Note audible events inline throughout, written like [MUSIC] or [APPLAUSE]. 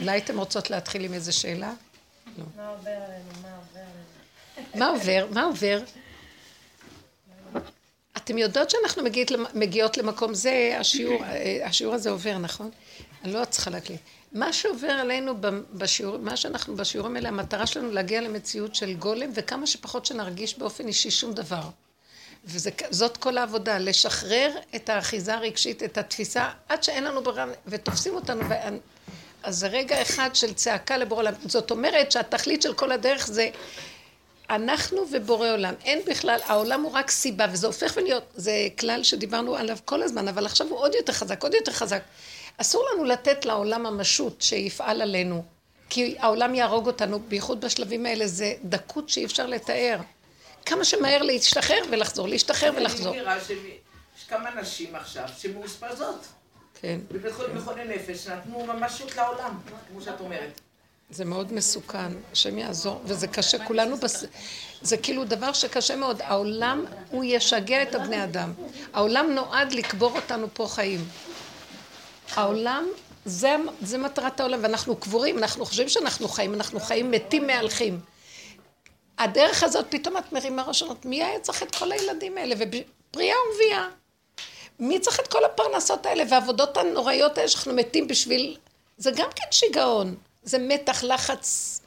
אולי אתן רוצות להתחיל עם איזה שאלה? לא. מה עובר עלינו? מה עובר עלינו? מה עובר? אתם יודעות שאנחנו מגיעות, מגיעות למקום זה, השיעור, השיעור הזה עובר, נכון? אני לא צריכה להקליט. מה שעובר עלינו בשיעור, מה שאנחנו בשיעורים האלה, המטרה שלנו להגיע למציאות של גולם, וכמה שפחות שנרגיש באופן אישי שום דבר. וזאת כל העבודה, לשחרר את האחיזה הרגשית, את התפיסה, עד שאין לנו ברירה, ותופסים אותנו. אז זה רגע אחד של צעקה לבורא עולם. זאת אומרת שהתכלית של כל הדרך זה אנחנו ובורא עולם. אין בכלל, העולם הוא רק סיבה, וזה הופך ולהיות, זה כלל שדיברנו עליו כל הזמן, אבל עכשיו הוא עוד יותר חזק, עוד יותר חזק. אסור לנו לתת לעולם המשות שיפעל עלינו, כי העולם יהרוג אותנו, בייחוד בשלבים האלה, זה דקות שאי אפשר לתאר. כמה שמהר להשתחרר ולחזור, להשתחרר ולחזור. אני מכירה שיש כמה נשים עכשיו שמאושפזות. כן. בבית חולים לחולי נפש, נתנו ממשות לעולם, כמו שאת אומרת. זה מאוד מסוכן, השם יעזור, וזה קשה, כולנו, בס... זה כאילו דבר שקשה מאוד. העולם, הוא ישגע את הבני אדם. העולם נועד לקבור אותנו פה חיים. העולם, זה, זה מטרת העולם, ואנחנו קבורים, אנחנו חושבים שאנחנו חיים, אנחנו חיים מתים מהלכים. הדרך הזאת, פתאום את מרימה ראש מי היה צריך את כל הילדים האלה? ופריאה ומביאה. מי צריך את כל הפרנסות האלה והעבודות הנוראיות האלה שאנחנו מתים בשביל... זה גם כן שיגעון. זה מתח, לחץ.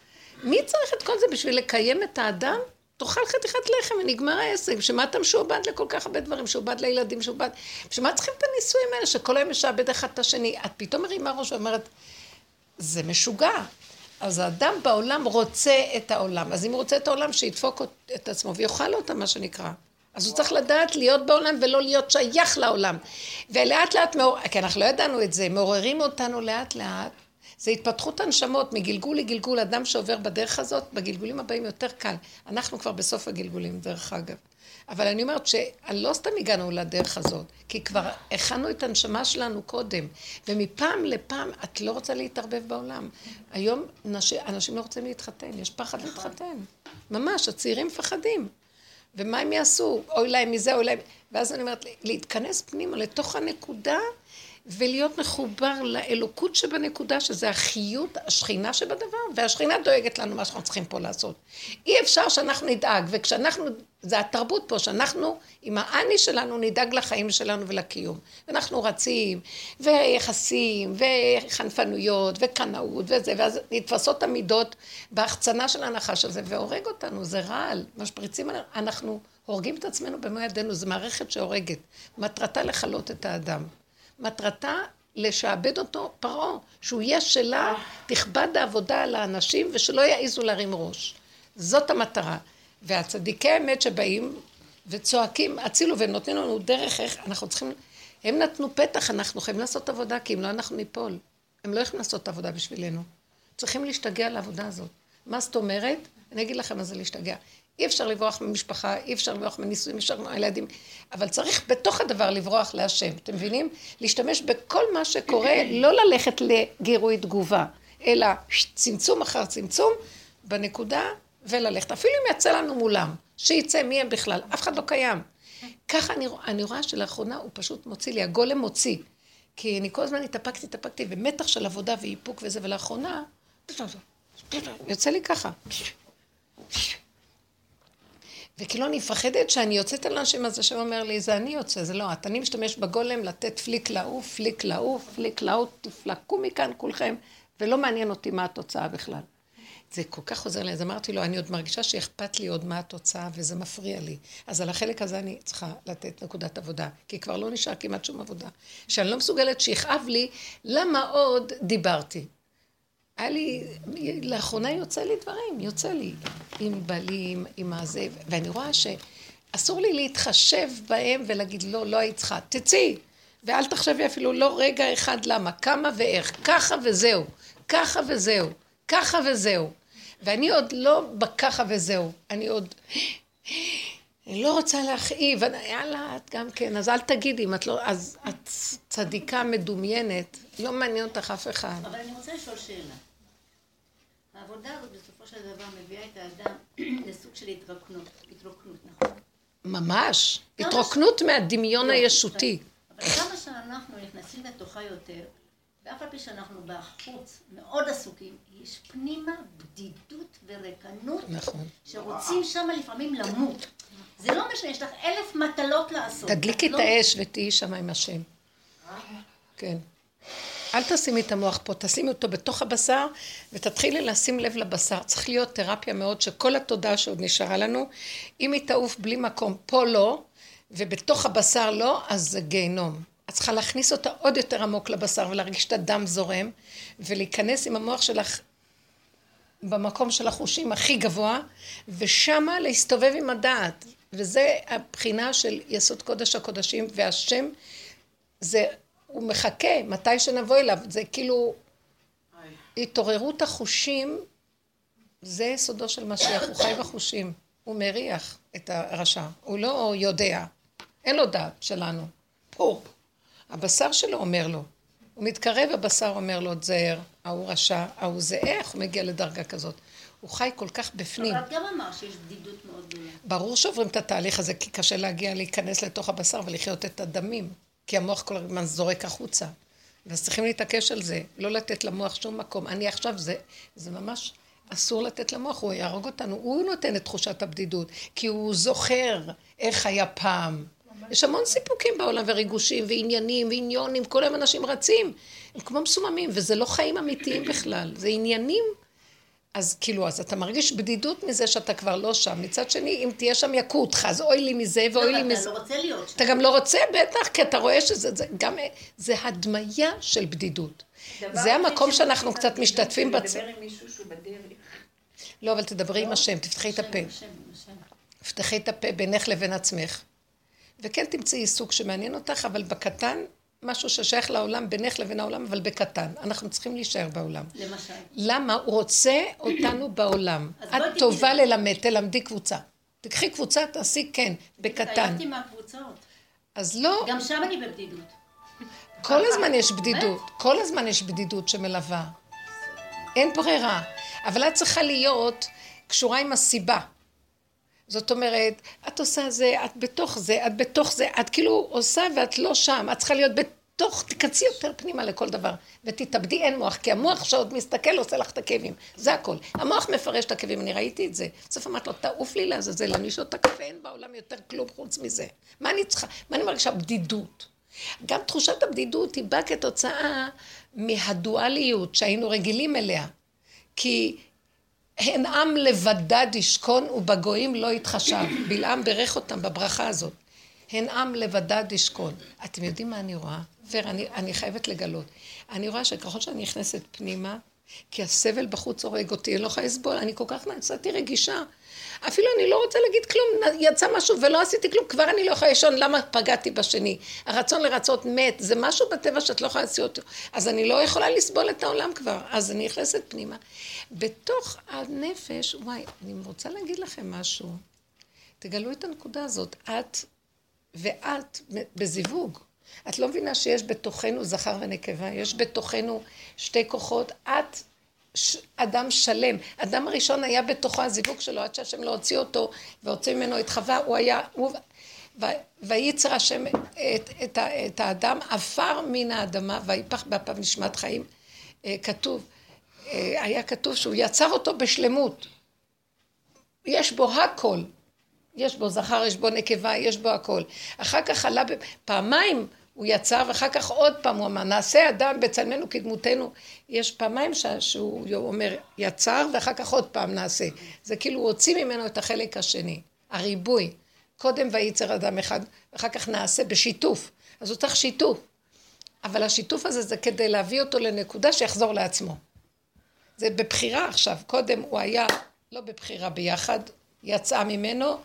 מי צריך את כל זה בשביל לקיים את האדם? תאכל חתיכת לחם ונגמר העסק. בשביל מה אתה משועבד לכל כך הרבה דברים? משועבד לילדים, משועבד... בשביל מה צריכים את הנישואים האלה שכל היום משעבד אחד את השני? את פתאום מרימה ראש ואומרת, זה משוגע. אז האדם בעולם רוצה את העולם. אז אם הוא רוצה את העולם, שידפוק את עצמו ויאכל אותה, מה שנקרא. אז הוא צריך לדעת להיות בעולם ולא להיות שייך לעולם. ולאט לאט, מעור... כי אנחנו לא ידענו את זה, מעוררים אותנו לאט לאט. זה התפתחות הנשמות מגלגול לגלגול. אדם שעובר בדרך הזאת, בגלגולים הבאים יותר קל. אנחנו כבר בסוף הגלגולים, דרך אגב. אבל אני אומרת שלא סתם הגענו לדרך הזאת, כי כבר הכנו את הנשמה שלנו קודם, ומפעם לפעם את לא רוצה להתערבב בעולם. היום נש... אנשים לא רוצים להתחתן, יש פחד להתחתן. ממש, הצעירים מפחדים. ומה הם יעשו? אוי להם מזה, אוי להם... ואז אני אומרת, להתכנס פנימה לתוך הנקודה ולהיות מחובר לאלוקות שבנקודה, שזה החיות, השכינה שבדבר, והשכינה דואגת לנו מה שאנחנו צריכים פה לעשות. אי אפשר שאנחנו נדאג, וכשאנחנו, זה התרבות פה, שאנחנו עם האני שלנו נדאג לחיים שלנו ולקיום. ואנחנו רצים, ויחסים, וחנפנויות, וקנאות, וזה, ואז נתפסות המידות בהחצנה של הנחש הזה, והורג אותנו, זה רעל, משפריצים, אנחנו הורגים את עצמנו במו ידינו, זו מערכת שהורגת. מטרתה לכלות את האדם. מטרתה לשעבד אותו פרעה, שהוא יהיה שלה, תכבד העבודה על האנשים ושלא יעזו להרים ראש. זאת המטרה. והצדיקי האמת שבאים וצועקים, הצילו, והם נותנים לנו דרך איך אנחנו צריכים, הם נתנו פתח, אנחנו חייבים לעשות עבודה, כי אם לא אנחנו ניפול. הם לא יכולים לעשות עבודה בשבילנו. צריכים להשתגע לעבודה הזאת. מה זאת אומרת? אני אגיד לכם מה זה להשתגע. אי אפשר לברוח ממשפחה, אי אפשר לברוח מנישואים, אי אפשר מילדים, אבל צריך בתוך הדבר לברוח להשם, אתם מבינים? להשתמש בכל מה שקורה, [COUGHS] לא ללכת לגירוי תגובה, אלא צמצום אחר צמצום בנקודה וללכת. אפילו אם יצא לנו מולם, שיצא מי הם בכלל, אף אחד לא קיים. ככה אני, אני רואה שלאחרונה הוא פשוט מוציא לי, הגולם מוציא. כי אני כל הזמן התאפקתי, התאפקתי, ומתח של עבודה ואיפוק וזה, ולאחרונה, יוצא לי ככה. וכאילו אני מפחדת שאני יוצאת על אנשים, אז השם אומר לי, זה אני יוצא, זה לא את. אני משתמש בגולם לתת פליק לעוף, פליק לעוף, פליק לעוף, תפלקו מכאן כולכם, ולא מעניין אותי מה התוצאה בכלל. זה כל כך עוזר לי, אז אמרתי לו, אני עוד מרגישה שאכפת לי עוד מה התוצאה, וזה מפריע לי. אז על החלק הזה אני צריכה לתת נקודת עבודה, כי כבר לא נשאר כמעט שום עבודה. שאני לא מסוגלת שיכאב לי, למה עוד דיברתי? היה לי, לאחרונה יוצא לי דברים, יוצא לי. עם בעלים, עם הזה, ואני רואה שאסור לי להתחשב בהם ולהגיד, לא, לא היית צריכה, תצאי. ואל תחשבי אפילו לא רגע אחד למה, כמה ואיך, ככה וזהו, ככה וזהו, ככה וזהו. ואני עוד לא בככה וזהו, אני עוד... אני לא רוצה להכאיב, יאללה, את גם כן, אז אל תגידי, אם את לא, אז את צדיקה מדומיינת, לא מעניין אותך אף אחד. אבל אני רוצה לשאול שאלה. העבודה הזאת בסופו של דבר מביאה את האדם [CLEARS THROAT] לסוג של התרוקנות, התרוקנות, נכון? ממש, התרוקנות מהדמיון לא, הישותי. אבל כמה שאנחנו נכנסים לתוכה יותר, ואף על פי שאנחנו בחוץ מאוד עסוקים, יש פנימה בדידות וריקנות, נכון. שרוצים שם לפעמים למות. זה לא משנה, יש לך אלף מטלות לעשות. תדליקי את לא- האש ותהיי שם עם השם. כן. אל תשימי את המוח פה, תשימי אותו בתוך הבשר ותתחילי לשים לב לבשר. צריך להיות תרפיה מאוד שכל התודעה שעוד נשארה לנו, אם היא תעוף בלי מקום, פה לא, ובתוך הבשר לא, אז זה גיהנום. את צריכה להכניס אותה עוד יותר עמוק לבשר ולהרגיש את הדם זורם, ולהיכנס עם המוח שלך במקום של החושים הכי גבוה, ושמה להסתובב עם הדעת. וזה הבחינה של יסוד קודש הקודשים, והשם זה, הוא מחכה מתי שנבוא אליו, זה כאילו התעוררות החושים, זה יסודו של משיח, הוא חי בחושים, הוא מריח את הרשע, הוא לא יודע, אין לו דעת שלנו, פה, הבשר שלו אומר לו, הוא מתקרב, הבשר אומר לו, תזהר, ההוא רשע, ההוא זה, איך? הוא מגיע לדרגה כזאת? הוא חי כל כך בפנים. אבל את גם אמרת שיש בדידות מאוד גדולה. ברור שעוברים את התהליך הזה, כי קשה להגיע, להיכנס לתוך הבשר ולחיות את הדמים, כי המוח כל הזמן זורק החוצה. ואז צריכים להתעקש על זה, לא לתת למוח שום מקום. אני עכשיו, זה, זה ממש אסור לתת למוח, הוא יהרוג אותנו, הוא נותן את תחושת הבדידות, כי הוא זוכר איך היה פעם. יש המון סיפוקים בעולם וריגושים ועניינים ועניונים, כל היום אנשים רצים, הם כמו מסוממים, וזה לא חיים אמיתיים בכלל, זה עניינים אז כאילו, אז אתה מרגיש בדידות מזה שאתה כבר לא שם. מצד שני, אם תהיה שם יכו אותך, אז אוי לי מזה ואוי לי אבל מזה. אתה לא רוצה להיות שם. אתה גם לא רוצה, בטח, כי אתה רואה שזה זה, גם, זה הדמיה של בדידות. זה המקום שאנחנו קצת משתתפים בצ... לדבר עם מישהו שהוא בדרך. לא, אבל תדברי עם השם, תפתחי את הפה. תפתחי את הפה בינך לבין עצמך. וכן תמצאי עיסוק שמעניין אותך, אבל בקטן, משהו ששייך לעולם, בינך לבין העולם, אבל בקטן. אנחנו צריכים להישאר בעולם. למשל. למה? הוא רוצה אותנו בעולם. את טובה. ללמד, תלמדי קבוצה. תקחי קבוצה, תעשי כן, בקטן. התעייפתי מהקבוצות. אז לא, גם שם אני בבדידות. כל הזמן יש בדידות. כל הזמן יש בדידות שמלווה. אין ברירה. אבל את צריכה להיות קשורה עם הסיבה. זאת אומרת, את עושה זה, את בתוך זה, את בתוך זה, את כאילו עושה ואת לא שם, את צריכה להיות בתוך, תיכנסי יותר פנימה לכל דבר, ותתאבדי, אין מוח, כי המוח שעוד מסתכל עושה לך את הכאבים, זה הכל. המוח מפרש את הכאבים, אני ראיתי את זה. בסוף אמרתי לו, תעוף לי לעזאזל, אני אשתות את הקפה, אין בעולם יותר כלום חוץ מזה. מה אני צריכה? מה אני מרגישה? בדידות. גם תחושת הבדידות היא באה כתוצאה מהדואליות שהיינו רגילים אליה. כי הן עם לבדד ישכון ובגויים לא יתחשב. בלעם בירך אותם בברכה הזאת. הן עם לבדד ישכון. אתם יודעים מה אני רואה? ור, אני, אני חייבת לגלות. אני רואה שככל שאני נכנסת פנימה, כי הסבל בחוץ הורג אותי, אני לא יכולה לסבול, אני כל כך נעשיתי רגישה. אפילו אני לא רוצה להגיד כלום, יצא משהו ולא עשיתי כלום, כבר אני לא יכולה לישון, למה פגעתי בשני? הרצון לרצות מת, זה משהו בטבע שאת לא יכולה להציע אותו. אז אני לא יכולה לסבול את העולם כבר, אז אני נכנסת פנימה. בתוך הנפש, וואי, אני רוצה להגיד לכם משהו. תגלו את הנקודה הזאת, את ואת בזיווג. את לא מבינה שיש בתוכנו זכר ונקבה, יש בתוכנו שתי כוחות, את. אדם שלם. אדם הראשון היה בתוכו הזיווג שלו, עד שהשם לא הוציא אותו והוציא ממנו את חווה, הוא היה, הוא... וייצר השם את, את, ה... את האדם עפר מן האדמה ויפח באפיו נשמת חיים. אה, כתוב, אה, היה כתוב שהוא יצר אותו בשלמות. יש בו הכל. יש בו זכר, יש בו נקבה, יש בו הכל. אחר כך עלה, פעמיים הוא יצר, ואחר כך עוד פעם הוא אמר, נעשה אדם בצלמנו כדמותנו. יש פעמיים. שהוא אומר, יצר, ואחר כך עוד פעם נעשה. זה כאילו הוא הוציא ממנו את החלק השני, הריבוי. קודם וייצר אדם אחד, ואחר כך נעשה בשיתוף. אז הוא צריך שיתוף. אבל השיתוף הזה זה כדי להביא אותו לנקודה שיחזור לעצמו. זה בבחירה עכשיו. קודם הוא היה לא בבחירה ביחד, יצאה ממנו,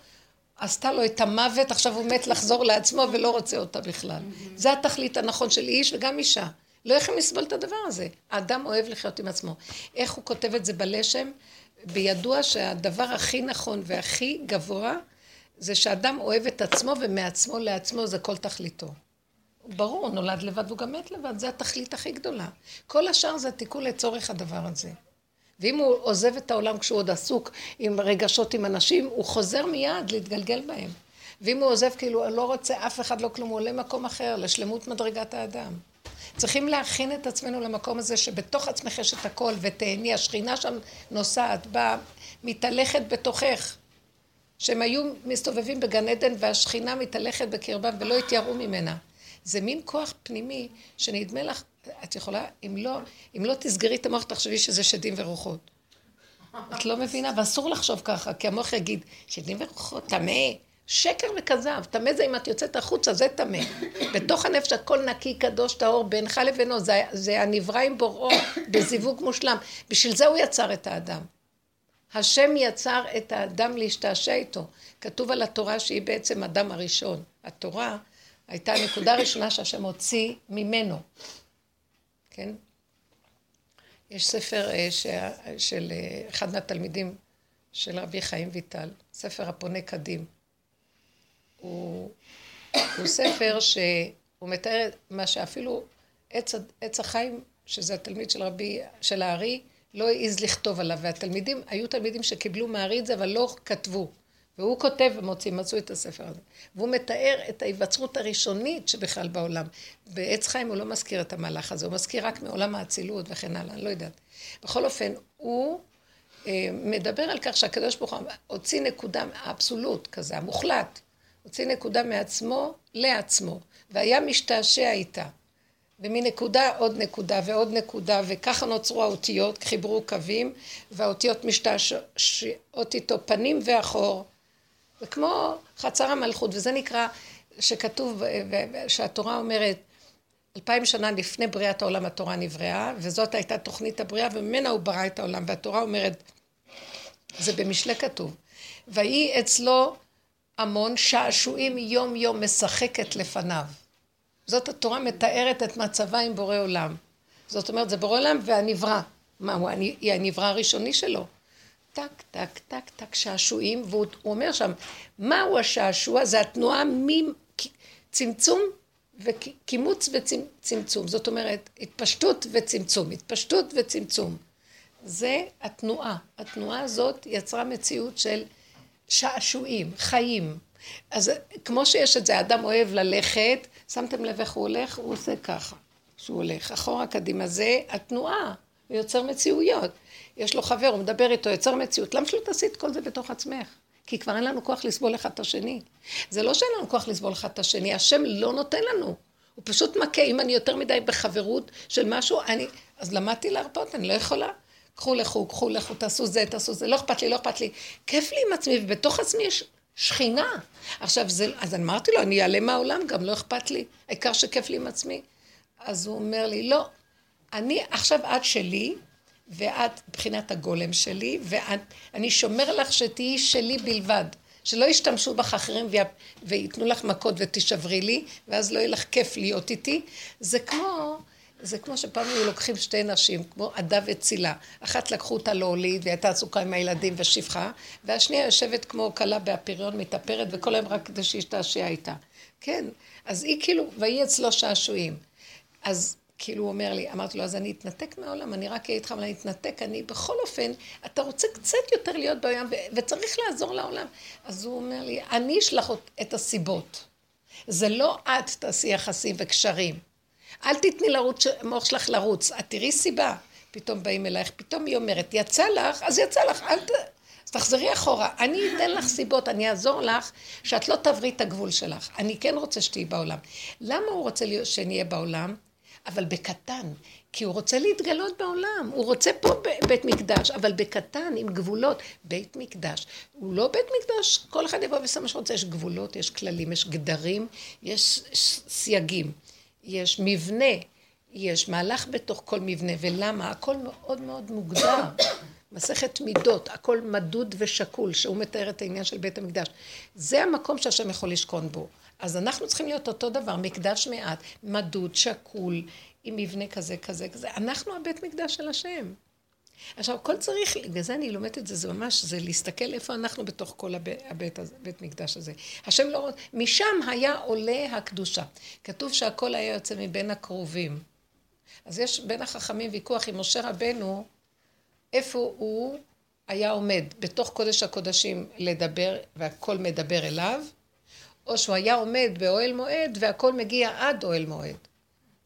עשתה לו את המוות, עכשיו הוא מת לחזור לעצמו ולא רוצה אותה בכלל. זה התכלית הנכון של איש וגם אישה. לא יכולים לסבול את הדבר הזה. האדם אוהב לחיות עם עצמו. איך הוא כותב את זה בלשם? בידוע שהדבר הכי נכון והכי גבוה זה שאדם אוהב את עצמו ומעצמו לעצמו זה כל תכליתו. ברור, הוא נולד לבד והוא גם מת לבד, זה התכלית הכי גדולה. כל השאר זה תיקון לצורך הדבר הזה. ואם הוא עוזב את העולם כשהוא עוד עסוק עם רגשות עם אנשים, הוא חוזר מיד להתגלגל בהם. ואם הוא עוזב כאילו, לא רוצה אף אחד, לא כלום, הוא עולה מקום אחר, לשלמות מדרגת האדם. צריכים להכין את עצמנו למקום הזה שבתוך עצמך יש את הכל, ותהני, השכינה שם נוסעת, באה, מתהלכת בתוכך. שהם היו מסתובבים בגן עדן והשכינה מתהלכת בקרבם ולא התייראו ממנה. זה מין כוח פנימי שנדמה לך, את יכולה, אם לא, אם לא תסגרי את המוח, תחשבי שזה שדים ורוחות. את לא מבינה, ואסור לחשוב ככה, כי המוח יגיד, שדים ורוחות, טמא. שקר וכזב, טמא זה אם את יוצאת החוצה, זה טמא. בתוך הנפש הכל נקי, קדוש, טהור, בינך לבינו, זה, זה הנברא עם בוראו, בזיווג מושלם. בשביל זה הוא יצר את האדם. השם יצר את האדם להשתעשע איתו. כתוב על התורה שהיא בעצם אדם הראשון. התורה הייתה הנקודה הראשונה שהשם הוציא ממנו. כן? יש ספר אה, של אה, אחד מהתלמידים של רבי חיים ויטל, ספר הפונה קדים. הוא, הוא ספר שהוא מתאר מה שאפילו עץ, עץ החיים, שזה התלמיד של רבי, של הארי, לא העז לכתוב עליו, והתלמידים, היו תלמידים שקיבלו מהארי את זה, אבל לא כתבו. והוא כותב ומוציא, מצאו את הספר הזה. והוא מתאר את ההיווצרות הראשונית שבכלל בעולם. בעץ חיים הוא לא מזכיר את המהלך הזה, הוא מזכיר רק מעולם האצילות וכן הלאה, אני לא יודעת. בכל אופן, הוא אה, מדבר על כך שהקדוש ברוך הוא הוציא נקודה אבסולוט כזה, המוחלט. הוציא נקודה מעצמו לעצמו, והיה משתעשע איתה. ומנקודה עוד נקודה ועוד נקודה, וככה נוצרו האותיות, חיברו קווים, והאותיות משתעשעות איתו פנים ואחור. זה כמו חצר המלכות, וזה נקרא, שכתוב, שהתורה אומרת, אלפיים שנה לפני בריאת העולם התורה נבראה, וזאת הייתה תוכנית הבריאה, וממנה הוא ברא את העולם, והתורה אומרת, זה במשלי כתוב, ויהי אצלו המון שעשועים יום יום משחקת לפניו. זאת התורה מתארת את מצבה עם בורא עולם. זאת אומרת, זה בורא עולם והנברא. מה, הוא הנברא הראשוני שלו. טק, טק, טק, טק, שעשועים, והוא אומר שם, מהו השעשוע? זה התנועה מצמצום וקימוץ וצמצום. זאת אומרת, התפשטות וצמצום, התפשטות וצמצום. זה התנועה. התנועה הזאת יצרה מציאות של שעשועים, חיים. אז כמו שיש את זה, אדם אוהב ללכת, שמתם לב איך הוא הולך? הוא עושה ככה, שהוא הולך. אחורה קדימה, זה התנועה, הוא יוצר מציאויות. יש לו חבר, הוא מדבר איתו, יוצר מציאות. למה שלא תעשי את כל זה בתוך עצמך? כי כבר אין לנו כוח לסבול אחד את השני. זה לא שאין לנו כוח לסבול אחד את השני, השם לא נותן לנו. הוא פשוט מכה, אם אני יותר מדי בחברות של משהו, אני... אז למדתי להרפות, אני לא יכולה. קחו לכו, קחו לכו, תעשו זה, תעשו זה, לא אכפת לי, לא אכפת לי. כיף לי עם עצמי, ובתוך עצמי יש שכינה. עכשיו, זה, אז אמרתי לו, אני אעלה מהעולם, גם לא אכפת לי, העיקר שכיף לי עם עצמי. אז הוא אומר לי, לא, אני עכשיו את שלי, ואת מבחינת הגולם שלי, ואני שומר לך שתהיי שלי בלבד. שלא ישתמשו בך אחרים וייתנו לך מכות ותישברי לי, ואז לא יהיה לך כיף להיות איתי. זה כמו... זה כמו שפעם היו לוקחים שתי נשים, כמו עדה וצילה. אחת לקחו אותה להוליד, והיא הייתה עסוקה עם הילדים ושפחה, והשנייה יושבת כמו כלה באפיריון, מתאפרת, וכל היום רק כדי שישתעשע איתה. כן, אז היא כאילו, ויהי אצלו שעשועים. אז כאילו הוא אומר לי, אמרתי לו, אז אני אתנתק מהעולם, אני רק אהיה איתך, אבל אני אתנתק, אני בכל אופן, אתה רוצה קצת יותר להיות בעולם, וצריך לעזור לעולם. אז הוא אומר לי, אני אשלח את הסיבות. זה לא את תעשי יחסים וקשרים. אל תתני לרוץ, מוח שלך לרוץ, את תראי סיבה. פתאום באים אלייך, פתאום היא אומרת, יצא לך, אז יצא לך, אל ת... אז תחזרי אחורה. אני אתן לך סיבות, אני אעזור לך שאת לא תעברי את הגבול שלך. אני כן רוצה שתהיי בעולם. למה הוא רוצה שנהיה בעולם? אבל בקטן. כי הוא רוצה להתגלות בעולם, הוא רוצה פה בית מקדש, אבל בקטן, עם גבולות. בית מקדש. הוא לא בית מקדש, כל אחד יבוא ויעשה מה שרוצה, יש גבולות, יש כללים, יש גדרים, יש סייגים. יש מבנה, יש מהלך בתוך כל מבנה, ולמה? הכל מאוד מאוד מוגדר. [COUGHS] מסכת מידות, הכל מדוד ושקול, שהוא מתאר את העניין של בית המקדש. זה המקום שהשם יכול לשכון בו. אז אנחנו צריכים להיות אותו דבר, מקדש מעט, מדוד, שקול, עם מבנה כזה, כזה, כזה. אנחנו הבית מקדש של השם. עכשיו, הכל צריך, בגלל זה אני לומדת את זה, זה ממש, זה להסתכל איפה אנחנו בתוך כל הבית, הבית, הבית מקדש הזה. השם לא רוצה, משם היה עולה הקדושה. כתוב שהכל היה יוצא מבין הקרובים. אז יש בין החכמים ויכוח עם משה רבנו, איפה הוא היה עומד, בתוך קודש הקודשים לדבר, והכל מדבר אליו, או שהוא היה עומד באוהל מועד, והכל מגיע עד אוהל מועד.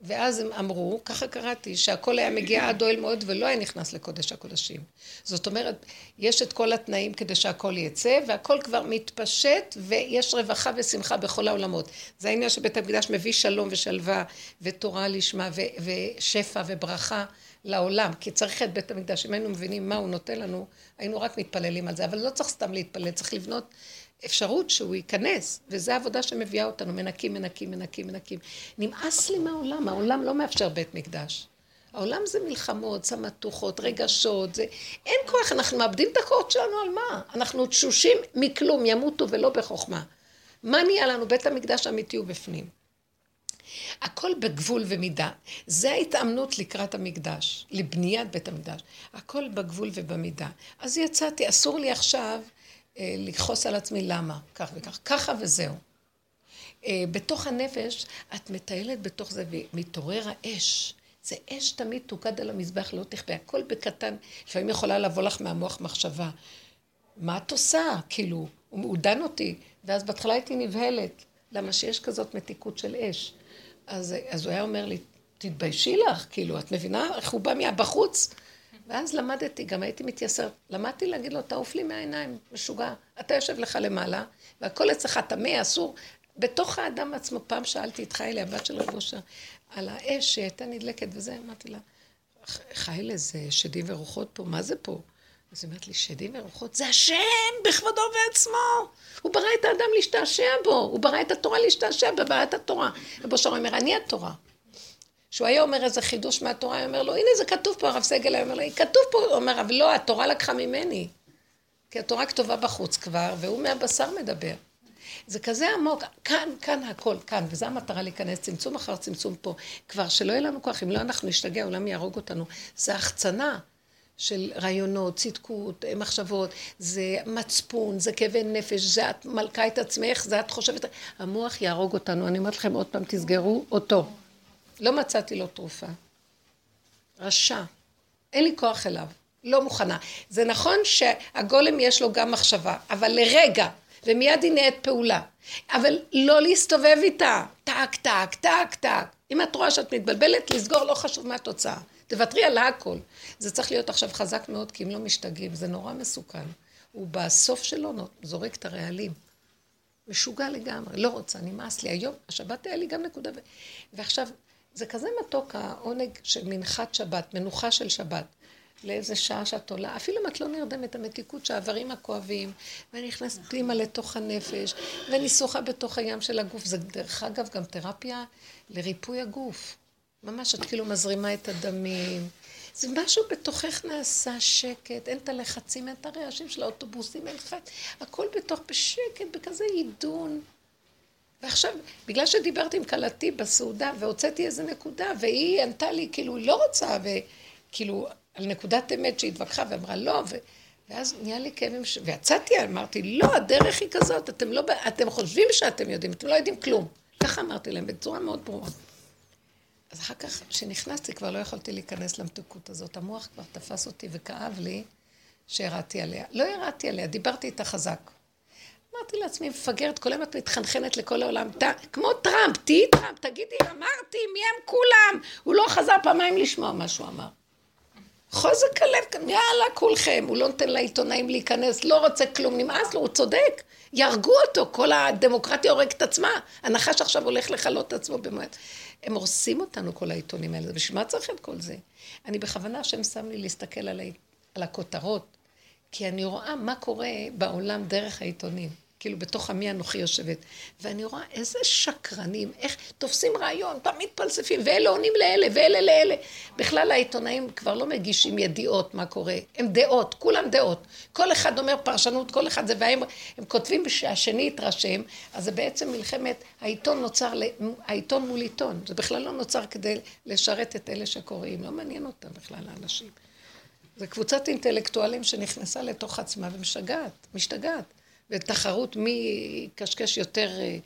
ואז הם אמרו, ככה קראתי, שהכל היה מגיע עד אוהל מועד ולא היה נכנס לקודש הקודשים. זאת אומרת, יש את כל התנאים כדי שהכל יצא, והכל כבר מתפשט, ויש רווחה ושמחה בכל העולמות. זה העניין שבית המקדש מביא שלום ושלווה, ותורה לשמה, ו- ושפע וברכה לעולם. כי צריך את בית המקדש. אם היינו מבינים מה הוא נותן לנו, היינו רק מתפללים על זה. אבל לא צריך סתם להתפלל, צריך לבנות אפשרות שהוא ייכנס, וזו העבודה שמביאה אותנו, מנקים, מנקים, מנקים, מנקים. נמאס לי מהעולם, העולם לא מאפשר בית מקדש. העולם זה מלחמות, סמטוחות, רגשות, זה... אין כוח, אנחנו מאבדים את הכוח שלנו על מה? אנחנו תשושים מכלום, ימותו ולא בחוכמה. מה נהיה לנו? בית המקדש האמיתי הוא בפנים. הכל בגבול ומידה. זה ההתאמנות לקראת המקדש, לבניית בית המקדש. הכל בגבול ובמידה. אז יצאתי, אסור לי עכשיו לכעוס על עצמי למה, כך וכך, ככה וזהו. אה, בתוך הנפש, את מטיילת בתוך זה ומתעורר האש. זה אש תמיד תוקד על המזבח, לא תכבה, הכל בקטן. לפעמים יכולה לבוא לך מהמוח מחשבה. מה את עושה? כאילו, הוא דן אותי. ואז בהתחלה הייתי נבהלת. למה שיש כזאת מתיקות של אש. אז, אז הוא היה אומר לי, תתביישי לך, כאילו, את מבינה איך הוא בא מהבחוץ? ואז למדתי, גם הייתי מתייסרת, למדתי להגיד לו, תעוף לי מהעיניים, משוגע. אתה יושב לך למעלה, והכל אצלך טמא, אסור. בתוך האדם עצמו, פעם שאלתי את חיילי, הבת של רב אושר, על האש שהייתה נדלקת וזה, אמרתי לה, חיילה, זה שדים ורוחות פה, מה זה פה? אז היא אומרת לי, שדים ורוחות, זה השם בכבודו ועצמו. הוא ברא את האדם להשתעשע בו, הוא ברא את התורה להשתעשע בבעיית התורה. רב אושר אומר, אני התורה. שהוא היה אומר איזה חידוש מהתורה, הוא אומר לו, הנה זה כתוב פה, הרב סגל היה אומר לו, כתוב פה, הוא אומר, אבל לא, התורה לקחה ממני. כי התורה כתובה בחוץ כבר, והוא מהבשר מדבר. זה כזה עמוק, כאן, כאן הכל, כאן, וזו המטרה להיכנס, צמצום אחר צמצום פה. כבר שלא יהיה לנו כוח, אם לא אנחנו נשתגע, העולם יהרוג אותנו. זה החצנה של רעיונות, צדקות, מחשבות, זה מצפון, זה כאבי נפש, זה את מלכה את עצמך, זה את חושבת, המוח יהרוג אותנו. אני אומרת לכם עוד פעם, תסגרו אותו. לא מצאתי לו תרופה. רשע. אין לי כוח אליו. לא מוכנה. זה נכון שהגולם יש לו גם מחשבה, אבל לרגע, ומיד היא נהיית פעולה. אבל לא להסתובב איתה. טק, טק, טק, טק. אם את רואה שאת מתבלבלת, לסגור לא חשוב מה התוצאה. תוותרי על הכל. זה צריך להיות עכשיו חזק מאוד, כי אם לא משתגעים, זה נורא מסוכן. הוא בסוף שלו זורק את הרעלים. משוגע לגמרי, לא רוצה, נמאס לי. היום, השבת היה לי גם נקודה, ו... ועכשיו, זה כזה מתוק העונג של מנחת שבת, מנוחה של שבת. לאיזה שעה שאת עולה, אפילו אם את לא נרדמת, המתיקות שהאיברים הכואבים, ואני נכנסת פנימה לתוך הנפש, ואני שוחה בתוך הים של הגוף. זה דרך אגב גם תרפיה לריפוי הגוף. ממש את כאילו מזרימה את הדמים. זה משהו בתוכך נעשה שקט, אין את הלחצים, אין את הרעשים של האוטובוסים, אין לך... הכל בתוך בשקט, בכזה עידון. ועכשיו, בגלל שדיברתי עם כלתי בסעודה והוצאתי איזה נקודה, והיא ענתה לי, כאילו, היא לא רוצה, וכאילו, על נקודת אמת שהתווכחה ואמרה לא, ו... ואז נהיה לי כאבים, ש... ויצאתי, אמרתי, לא, הדרך היא כזאת, אתם לא, אתם חושבים שאתם יודעים, אתם לא יודעים כלום. ככה אמרתי להם, בצורה מאוד ברורה. אז אחר כך, כשנכנסתי, כבר לא יכולתי להיכנס למתוקות הזאת. המוח כבר תפס אותי וכאב לי שירדתי עליה. לא ירדתי עליה, דיברתי איתה חזק. אמרתי לעצמי, מפגרת, כל היום את מתחנחנת לכל העולם. ת, כמו טראמפ, תהיי טראמפ, תגידי, אמרתי, מי הם כולם? הוא לא חזר פעמיים לשמוע מה שהוא אמר. חוזק הלב, יאללה כולכם, הוא לא נותן לעיתונאים להיכנס, לא רוצה כלום, נמאס לו, הוא צודק. יהרגו אותו, כל הדמוקרטיה הורגת עצמה. הנחש עכשיו הולך לכלות את עצמו במועד. הם הורסים אותנו, כל העיתונים האלה, בשביל מה צריך את כל זה? אני בכוונה, השם שם לי להסתכל על, ה... על הכותרות, כי אני רואה מה קורה בעולם דרך העיתונים. כאילו בתוך עמי אנוכי יושבת. ואני רואה איזה שקרנים, איך תופסים רעיון, תמיד פלספים, ואלה עונים לאלה, ואלה לאלה. בכלל העיתונאים כבר לא מגישים ידיעות מה קורה, הם דעות, כולם דעות. כל אחד אומר פרשנות, כל אחד זה, והם הם כותבים שהשני יתרשם, אז זה בעצם מלחמת, העיתון נוצר, העיתון מול עיתון. זה בכלל לא נוצר כדי לשרת את אלה שקוראים, לא מעניין אותם בכלל האנשים. זה קבוצת אינטלקטואלים שנכנסה לתוך עצמה ומשגעת, משתגעת. ותחרות מי יקשקש יותר אה,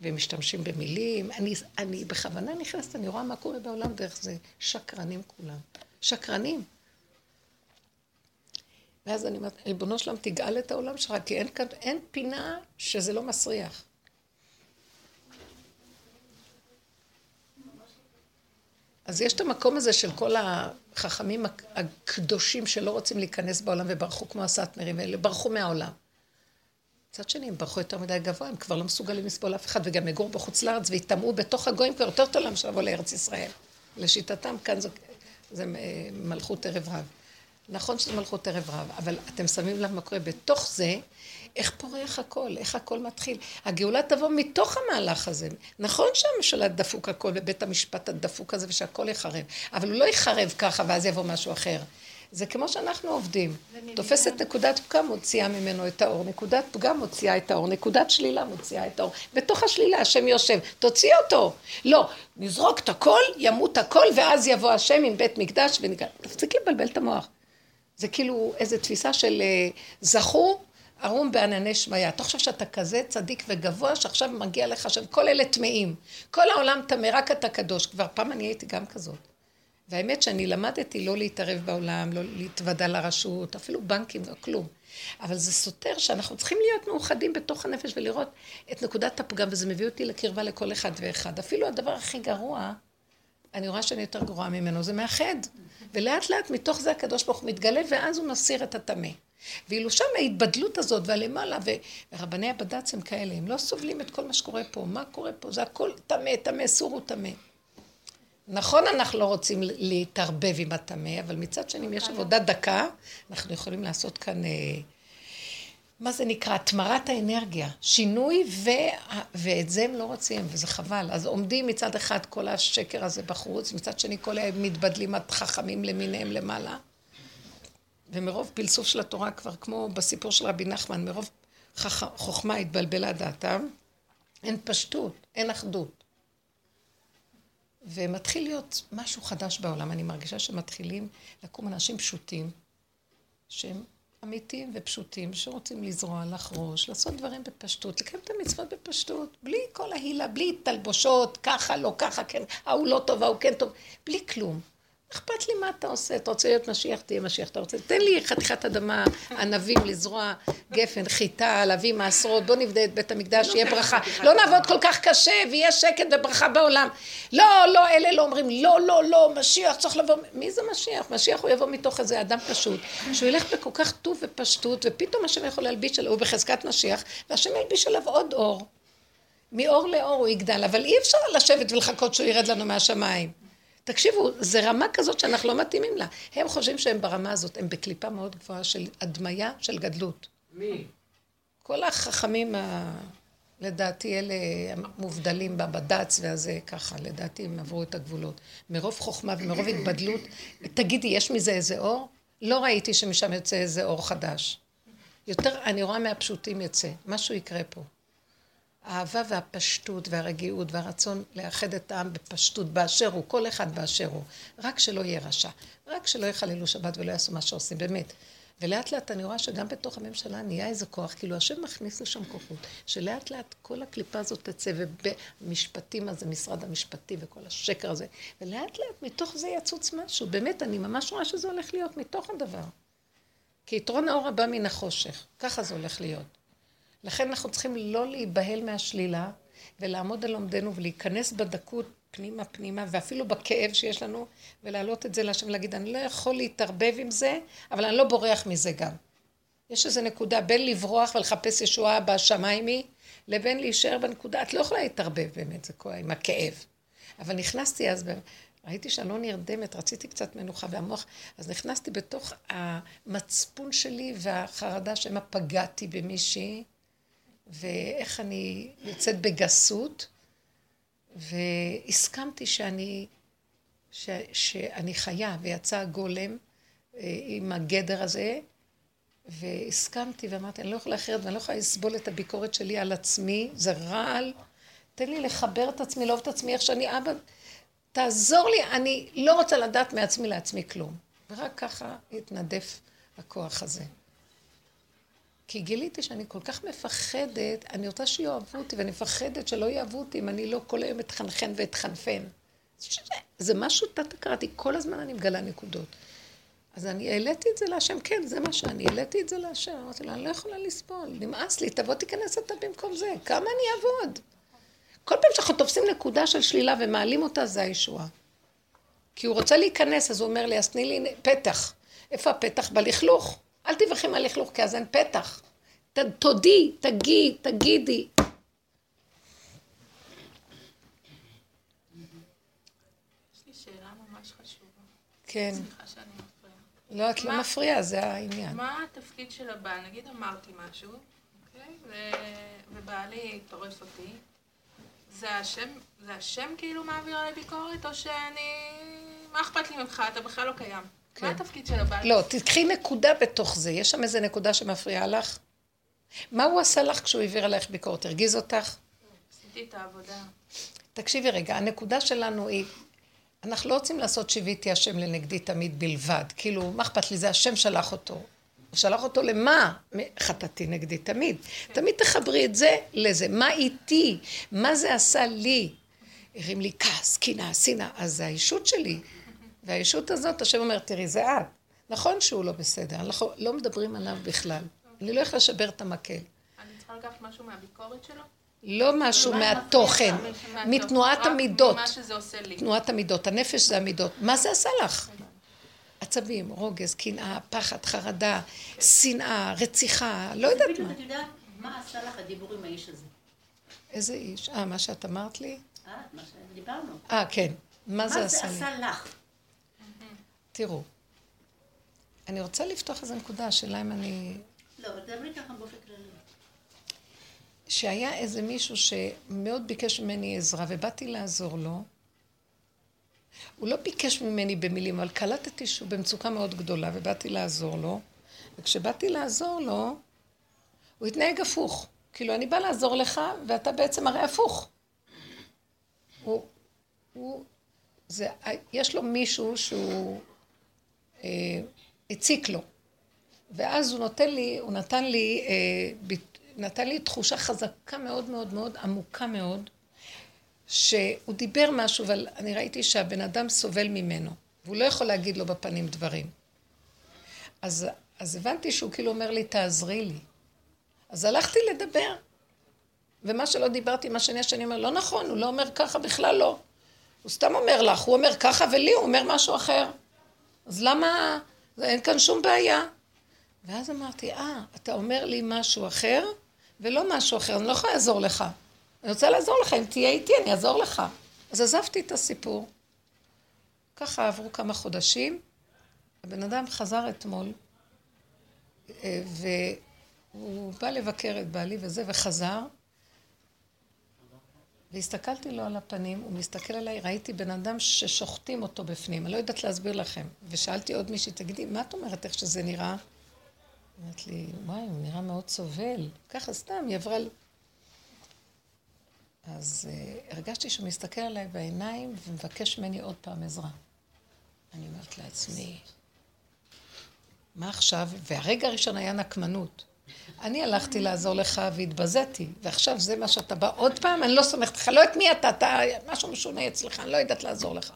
ומשתמשים במילים. אני, אני בכוונה נכנסת, אני רואה מה קורה בעולם דרך זה. שקרנים כולם. שקרנים. ואז אני אומרת, ריבונו שלם, תגאל את העולם שלך, כי אין, אין פינה שזה לא מסריח. אז יש את המקום הזה של כל החכמים הקדושים שלא רוצים להיכנס בעולם וברחו כמו הסאטמרים האלה, ברחו מהעולם. מצד שני, הם ברחו יותר מדי גבוה, הם כבר לא מסוגלים לסבול אף אחד, וגם יגורו בחוץ לארץ ויטמעו בתוך הגויים כבר יותר טוב להם שלבוא לארץ ישראל. לשיטתם, כאן זה, זה אה, מלכות ערב רב. נכון שזה מלכות ערב רב, אבל אתם שמים לב מה קורה בתוך זה, איך פורח הכל, איך הכל מתחיל. הגאולה תבוא מתוך המהלך הזה. נכון שהממשלה דפוק הכל, ובית המשפט הדפוק הזה, ושהכל יחרב, אבל הוא לא יחרב ככה, ואז יבוא משהו אחר. זה כמו שאנחנו עובדים. תופסת נקודת פגם, מוציאה ממנו את האור, נקודת פגם מוציאה את האור, נקודת שלילה מוציאה את האור. בתוך השלילה השם יושב, תוציא אותו. לא, נזרוק את הכל, ימות הכל, ואז יבוא השם עם בית מקדש ונגע. תפסיק לבלבל את המוח. זה כאילו איזו תפיסה של אה, זכו ערום בענני שמיא. אתה חושב שאתה כזה צדיק וגבוה, שעכשיו מגיע לך שם, כל אלה טמאים. כל העולם טמא, רק אתה קדוש. כבר פעם אני הייתי גם כזאת. והאמת שאני למדתי לא להתערב בעולם, לא להתוודע לרשות, אפילו בנקים, לא כלום. אבל זה סותר שאנחנו צריכים להיות מאוחדים בתוך הנפש ולראות את נקודת הפגם, וזה מביא אותי לקרבה לכל אחד ואחד. אפילו הדבר הכי גרוע, אני רואה שאני יותר גרועה ממנו, זה מאחד. ולאט לאט מתוך זה הקדוש ברוך הוא מתגלה, ואז הוא מסיר את הטמא. ואילו שם ההתבדלות הזאת והלמעלה, ורבני הבד"ץ הם כאלה, הם לא סובלים את כל מה שקורה פה, מה קורה פה, זה הכל טמא, טמא, סורו טמא. נכון, אנחנו לא רוצים להתערבב עם הטמא, אבל מצד שני, אם יש עבודה דקה, אנחנו יכולים לעשות כאן, אה, מה זה נקרא? התמרת האנרגיה. שינוי, ו... ואת זה הם לא רוצים, וזה חבל. אז עומדים מצד אחד כל השקר הזה בחוץ, מצד שני כל המתבדלים החכמים למיניהם למעלה. ומרוב פלסוף של התורה, כבר כמו בסיפור של רבי נחמן, מרוב חוכמה התבלבלה דעתם, אין פשטות, אין אחדות. ומתחיל להיות משהו חדש בעולם. אני מרגישה שמתחילים לקום אנשים פשוטים, שהם אמיתיים ופשוטים, שרוצים לזרוע, לחרוש, לעשות דברים בפשטות, לקיים את המצוות בפשטות, בלי כל ההילה, בלי תלבושות, ככה, לא ככה, כן, ההוא לא טוב, ההוא כן טוב, בלי כלום. אכפת לי מה אתה עושה, אתה רוצה להיות משיח, תהיה משיח, אתה רוצה, תן לי חתיכת אדמה, ענבים לזרוע, גפן, חיטה, להביא מעשרות, בוא נבדה את בית המקדש, שיהיה ברכה. לא נעבוד כל כך קשה, ויהיה שקט וברכה בעולם. לא, לא, אלה לא אומרים, לא, לא, לא, משיח צריך לבוא, מי זה משיח? משיח הוא יבוא מתוך איזה אדם פשוט, שהוא ילך בכל כך טוב ופשטות, ופתאום השם יכול להלביש עליו, הוא בחזקת משיח, והשם ילביש עליו עוד אור. מאור לאור הוא יגדל, אבל אי אפשר לשבת ולחכות שהוא ירד לנו מהשמיים. תקשיבו, זה רמה כזאת שאנחנו לא מתאימים לה. הם חושבים שהם ברמה הזאת, הם בקליפה מאוד גבוהה של הדמיה של גדלות. מי? כל החכמים, ה... לדעתי, אלה מובדלים בבד"ץ והזה ככה, לדעתי הם עברו את הגבולות. מרוב חוכמה ומרוב התבדלות, תגידי, יש מזה איזה אור? לא ראיתי שמשם יוצא איזה אור חדש. יותר, אני רואה מהפשוטים יצא, משהו יקרה פה. האהבה והפשטות והרגיעות והרצון לאחד את העם בפשטות באשר הוא, כל אחד באשר הוא. רק שלא יהיה רשע. רק שלא יחללו שבת ולא יעשו מה שעושים, באמת. ולאט לאט אני רואה שגם בתוך הממשלה נהיה איזה כוח, כאילו השם מכניס לשם כוחות, שלאט לאט כל הקליפה הזאת תצא, ובמשפטים הזה, משרד המשפטי וכל השקר הזה, ולאט לאט מתוך זה יצוץ משהו. באמת, אני ממש רואה שזה הולך להיות מתוך הדבר. כי יתרון האור הבא מן החושך, ככה זה הולך להיות. לכן אנחנו צריכים לא להיבהל מהשלילה, ולעמוד על לומדנו ולהיכנס בדקות פנימה פנימה, ואפילו בכאב שיש לנו, ולהעלות את זה להשם ולהגיד, אני לא יכול להתערבב עם זה, אבל אני לא בורח מזה גם. יש איזו נקודה בין לברוח ולחפש ישועה בשמיימי, לבין להישאר בנקודה, את לא יכולה להתערבב באמת, זה כואב, עם הכאב. אבל נכנסתי אז, ראיתי שאני לא נרדמת, רציתי קצת מנוחה והמוח, אז נכנסתי בתוך המצפון שלי והחרדה שמא פגעתי במישהי, ואיך אני יוצאת בגסות, והסכמתי שאני, ש, שאני חיה, ויצא הגולם אה, עם הגדר הזה, והסכמתי ואמרתי, אני לא יכולה אחרת ואני לא יכולה לסבול את הביקורת שלי על עצמי, זה רעל, תן לי לחבר את עצמי, לאהוב את עצמי איך שאני אבא, תעזור לי, אני לא רוצה לדעת מעצמי לעצמי כלום. ורק ככה התנדף הכוח הזה. כי גיליתי שאני כל כך מפחדת, אני רוצה שיאהבו אותי, ואני מפחדת שלא יאהבו אותי אם אני לא כל היום אתחנחן ואתחנפן. זה משהו תת-הכרתי, כל הזמן אני מגלה נקודות. אז אני העליתי את זה להשם, כן, זה מה שאני, העליתי את זה להשם. אמרתי לו, אני לא יכולה לסבול, נמאס לי, תבוא תיכנס אתה במקום זה, כמה אני אעבוד? כל פעם שאנחנו תופסים נקודה של שלילה ומעלים אותה, זה הישועה. כי הוא רוצה להיכנס, אז הוא אומר לי, אז תני לי פתח. איפה הפתח? בלכלוך. אל תברכי מהלכלוך, כי אז אין פתח. ת, תודי, תגיד, תגידי. כן. סליחה שאני מפריעה. לא, את לא? מפריעה, זה העניין. מה התפקיד של הבעל? נגיד אמרתי משהו, אוקיי? ו... ובעלי טורף אותי. זה השם, זה השם כאילו מעביר עליי ביקורת, או שאני... מה אכפת לי ממך? אתה בכלל לא קיים. כן. מה התפקיד של הבעל? לא, תקחי נקודה בתוך זה. יש שם איזה נקודה שמפריעה לך? מה הוא עשה לך כשהוא העביר עלייך ביקורת? הרגיז אותך? עשיתי את העבודה. תקשיבי רגע, הנקודה שלנו היא, אנחנו לא רוצים לעשות שיוויתי השם לנגדי תמיד בלבד. כאילו, מה אכפת לי? זה השם שלח אותו. הוא שלח אותו למה? חטאתי נגדי תמיד. תמיד תחברי את זה לזה. מה איתי? מה זה עשה לי? הרים לי כעס, קנאה, שנאה. אז זה הישות שלי. והישות הזאת, השם אומר, תראי, זה את. נכון שהוא לא בסדר, אנחנו לא מדברים עליו בכלל. אני לא יכולה לשבר את המקל. אני צריכה לקחת משהו מהביקורת שלו? לא משהו מה מהתוכן. מתנועת המידות. ממה שזה עושה לי. תנועת המידות, הנפש זה המידות. מה זה עשה לך? עצבים, רוגז, קנאה, פחד, חרדה, שנאה, רציחה, לא יודעת בדיוק, מה. את יודעת מה עשה לך הדיבור עם האיש הזה? איזה איש? אה, מה שאת אמרת לי? אה, מה שדיברנו. אה, כן. מה מה זה זה עשה לי? עשה לך? תראו, אני רוצה לפתוח איזו נקודה, השאלה אם אני... לא, אבל תדברי ככה באופן כללי. שהיה איזה מישהו שמאוד ביקש ממני עזרה, ובאתי לעזור לו. הוא לא ביקש ממני במילים, אבל קלטתי שהוא במצוקה מאוד גדולה, ובאתי לעזור לו. וכשבאתי לעזור לו, הוא התנהג הפוך. כאילו, אני באה לעזור לך, ואתה בעצם הרי הפוך. הוא, הוא, זה, יש לו מישהו שהוא הציק לו. ואז הוא נותן לי, הוא נתן לי, אה, נתן לי תחושה חזקה מאוד מאוד מאוד, עמוקה מאוד, שהוא דיבר משהו, אבל אני ראיתי שהבן אדם סובל ממנו, והוא לא יכול להגיד לו בפנים דברים. אז, אז הבנתי שהוא כאילו אומר לי, תעזרי לי. אז הלכתי לדבר, ומה שלא דיברתי עם השני, השני אומר, לא נכון, הוא לא אומר ככה, בכלל לא. הוא סתם אומר לך, הוא אומר ככה, ולי הוא אומר משהו אחר. אז למה, אין כאן שום בעיה. ואז אמרתי, אה, אתה אומר לי משהו אחר, ולא משהו אחר, אני לא יכולה לעזור לך. אני רוצה לעזור לך, אם תהיה איתי, אני אעזור לך. אז עזבתי את הסיפור. ככה עברו כמה חודשים, הבן אדם חזר אתמול, אה, והוא בא לבקר את בעלי וזה, וחזר, והסתכלתי לו על הפנים, הוא מסתכל עליי, ראיתי בן אדם ששוחטים אותו בפנים, אני לא יודעת להסביר לכם. ושאלתי עוד מישהי, תגידי, מה את אומרת, איך שזה נראה? אמרת לי, וואי, הוא נראה מאוד סובל. ככה סתם, היא עברה... אז uh, הרגשתי שהוא מסתכל עליי בעיניים ומבקש ממני עוד פעם עזרה. אני אומרת לעצמי, מה עכשיו? והרגע הראשון היה נקמנות. אני הלכתי לעזור לך והתבזיתי, ועכשיו זה מה שאתה בא עוד פעם? אני לא סומכת לך, לא את מי אתה, אתה משהו משונה אצלך, אני לא יודעת לעזור לך.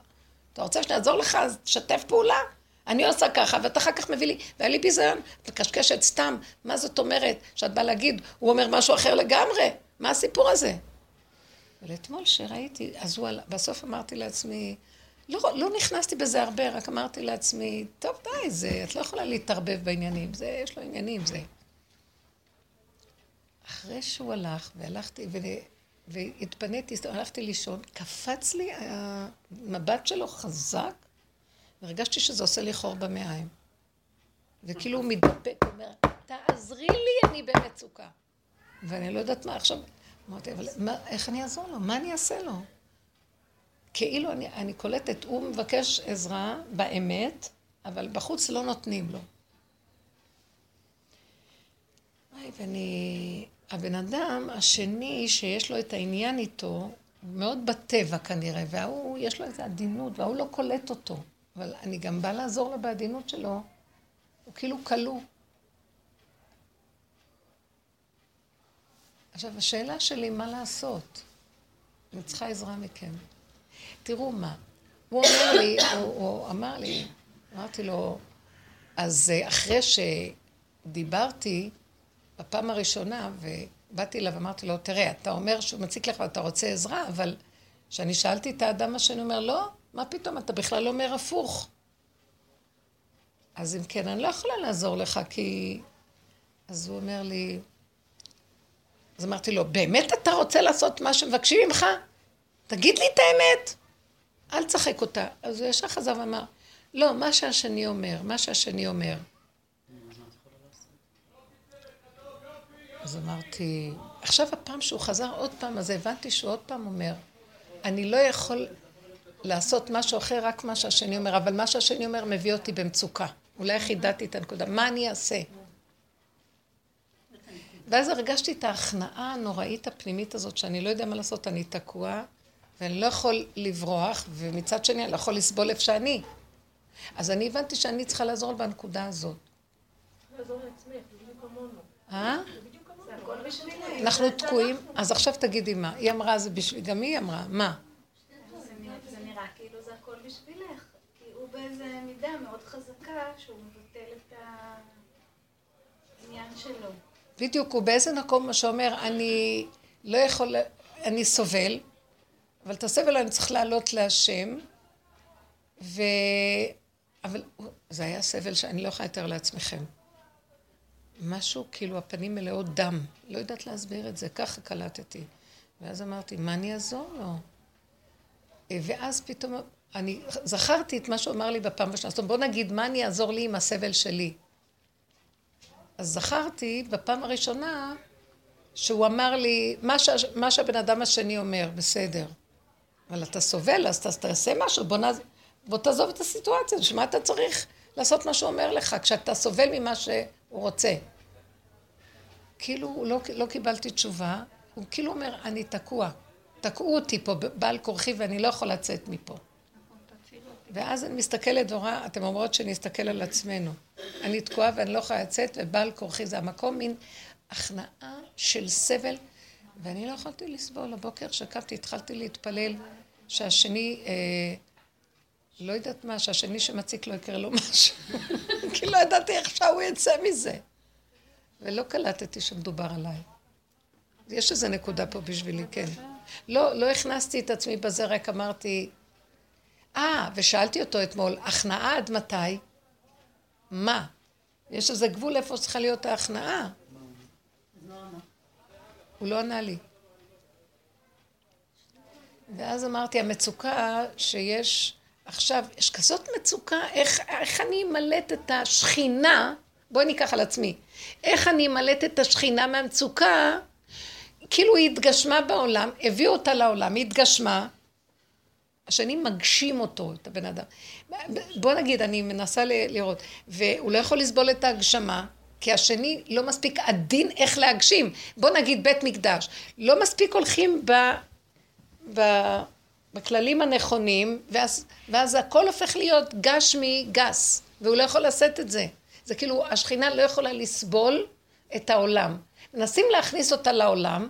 אתה רוצה שאני אעזור לך, אז תשתף פעולה. אני עושה ככה, ואתה אחר כך מביא לי, והיה לי ביזיון, וקשקשת סתם, מה זאת אומרת? שאת באה להגיד, הוא אומר משהו אחר לגמרי, מה הסיפור הזה? אבל אתמול שראיתי, אז הוא, עלה- בסוף אמרתי לעצמי, לא, לא נכנסתי בזה הרבה, רק אמרתי לעצמי, טוב, די, זה, את לא יכולה להתערבב בעניינים, זה, יש לו עניינים, זה. אחרי שהוא הלך, והלכתי, ו... והתפניתי, הלכתי לישון, קפץ לי המבט שלו חזק, והרגשתי שזה עושה לי חור במעיים. וכאילו הוא מתדפק, הוא אומר, תעזרי לי, אני במצוקה. ואני לא יודעת מה, עכשיו, אמרתי, אבל מה, איך אני אעזור לו? מה אני אעשה לו? כאילו אני, אני קולטת, הוא מבקש עזרה באמת, אבל בחוץ לא נותנים לו. וואי, ואני... הבן אדם השני שיש לו את העניין איתו, מאוד בטבע כנראה, וההוא, יש לו איזו עדינות, וההוא לא קולט אותו. אבל אני גם באה לעזור לו בעדינות שלו, הוא כאילו כלוא. עכשיו, השאלה שלי, מה לעשות? אני צריכה עזרה מכם. תראו מה, הוא אומר לי, הוא, הוא אמר לי, אמרתי לו, אז אה, אחרי שדיברתי בפעם הראשונה, ובאתי אליו ואמרתי לו, תראה, אתה אומר שהוא מציק לך ואתה רוצה עזרה, אבל כשאני שאלתי את האדם השני, הוא אומר, לא, מה פתאום, אתה בכלל אומר הפוך. אז אם כן, אני לא יכולה לעזור לך, כי... אז הוא אומר לי... אז אמרתי לו, באמת אתה רוצה לעשות מה שמבקשים ממך? תגיד לי את האמת. אל תשחק אותה. אז הוא ישר חזר ואמר, לא, מה שהשני אומר, מה שהשני אומר. אז אמרתי, עכשיו הפעם שהוא חזר עוד פעם, אז הבנתי שהוא עוד פעם אומר, אני לא יכול לעשות משהו אחר, רק מה שהשני אומר, אבל מה שהשני אומר מביא אותי במצוקה. אולי חידדתי את הנקודה, מה אני אעשה? ואז הרגשתי את ההכנעה הנוראית הפנימית הזאת, שאני לא יודע מה לעשות, אני תקוע, ואני לא יכול לברוח, ומצד שני אני לא יכול לסבול איפה שאני. אז אני הבנתי שאני צריכה לעזור בנקודה הזאת. לעזור לעצמך. אה? אנחנו תקועים, אז עכשיו תגידי מה. היא אמרה זה בשביל, גם היא אמרה, מה? זה נראה- כאילו זה הכל בשבילך, כי הוא באיזה מידה מאוד חזקה שהוא מבטל את העניין שלו. בדיוק, הוא באיזה מקום שאומר, אני לא יכול, אני סובל, אבל את הסבל אני צריך לעלות להשם, ו... אבל זה היה סבל שאני לא יכולה לתאר לעצמכם. משהו, כאילו הפנים מלאות דם, לא יודעת להסביר את זה, ככה קלטתי. ואז אמרתי, מה אני אעזור לו? ואז פתאום, אני זכרתי את מה שהוא אמר לי בפעם השנייה, זאת אומרת, בוא נגיד, מה אני אעזור לי עם הסבל שלי? אז זכרתי בפעם הראשונה שהוא אמר לי, מה, שה, מה שהבן אדם השני אומר, בסדר. אבל אתה סובל, אז ת- תעשה משהו, בוא, נעז... בוא תעזוב את הסיטואציה, בשביל מה אתה צריך לעשות מה שהוא אומר לך, כשאתה סובל ממה שהוא רוצה. כאילו, לא, לא קיבלתי תשובה, הוא כאילו אומר, אני תקוע. תקעו אותי פה בעל כורחי ואני לא יכול לצאת מפה. ואז אני מסתכלת ורואה, אתן אומרות שנסתכל על עצמנו. אני תקועה ואני לא יכולה לצאת, ובעל כורחי זה המקום, מין הכנעה של סבל, ואני לא יכולתי לסבול. הבוקר שקמתי, התחלתי להתפלל שהשני, אה, לא יודעת מה, שהשני שמציק לא יקרה לו משהו. [LAUGHS] כי לא ידעתי איך שהוא יצא מזה. ולא קלטתי שמדובר עליי. יש איזו נקודה פה בשבילי, כן. לא, לא הכנסתי את עצמי בזה, רק אמרתי, אה, ושאלתי אותו אתמול, הכנעה עד מתי? מה? יש איזה גבול איפה צריכה להיות ההכנעה. הוא לא ענה לי. ואז אמרתי, המצוקה שיש עכשיו, יש כזאת מצוקה, איך, איך אני אמלט את השכינה, בואי ניקח על עצמי, איך אני אמלט את השכינה מהמצוקה, כאילו היא התגשמה בעולם, הביאו אותה לעולם, היא התגשמה, השני מגשים אותו, את הבן אדם. בוא נגיד, אני מנסה לראות, והוא לא יכול לסבול את ההגשמה, כי השני לא מספיק עדין איך להגשים. בוא נגיד בית מקדש, לא מספיק הולכים ב... ב... בכללים הנכונים, ואז, ואז הכל הופך להיות גשמי גס, והוא לא יכול לשאת את זה. זה כאילו, השכינה לא יכולה לסבול את העולם. מנסים להכניס אותה לעולם,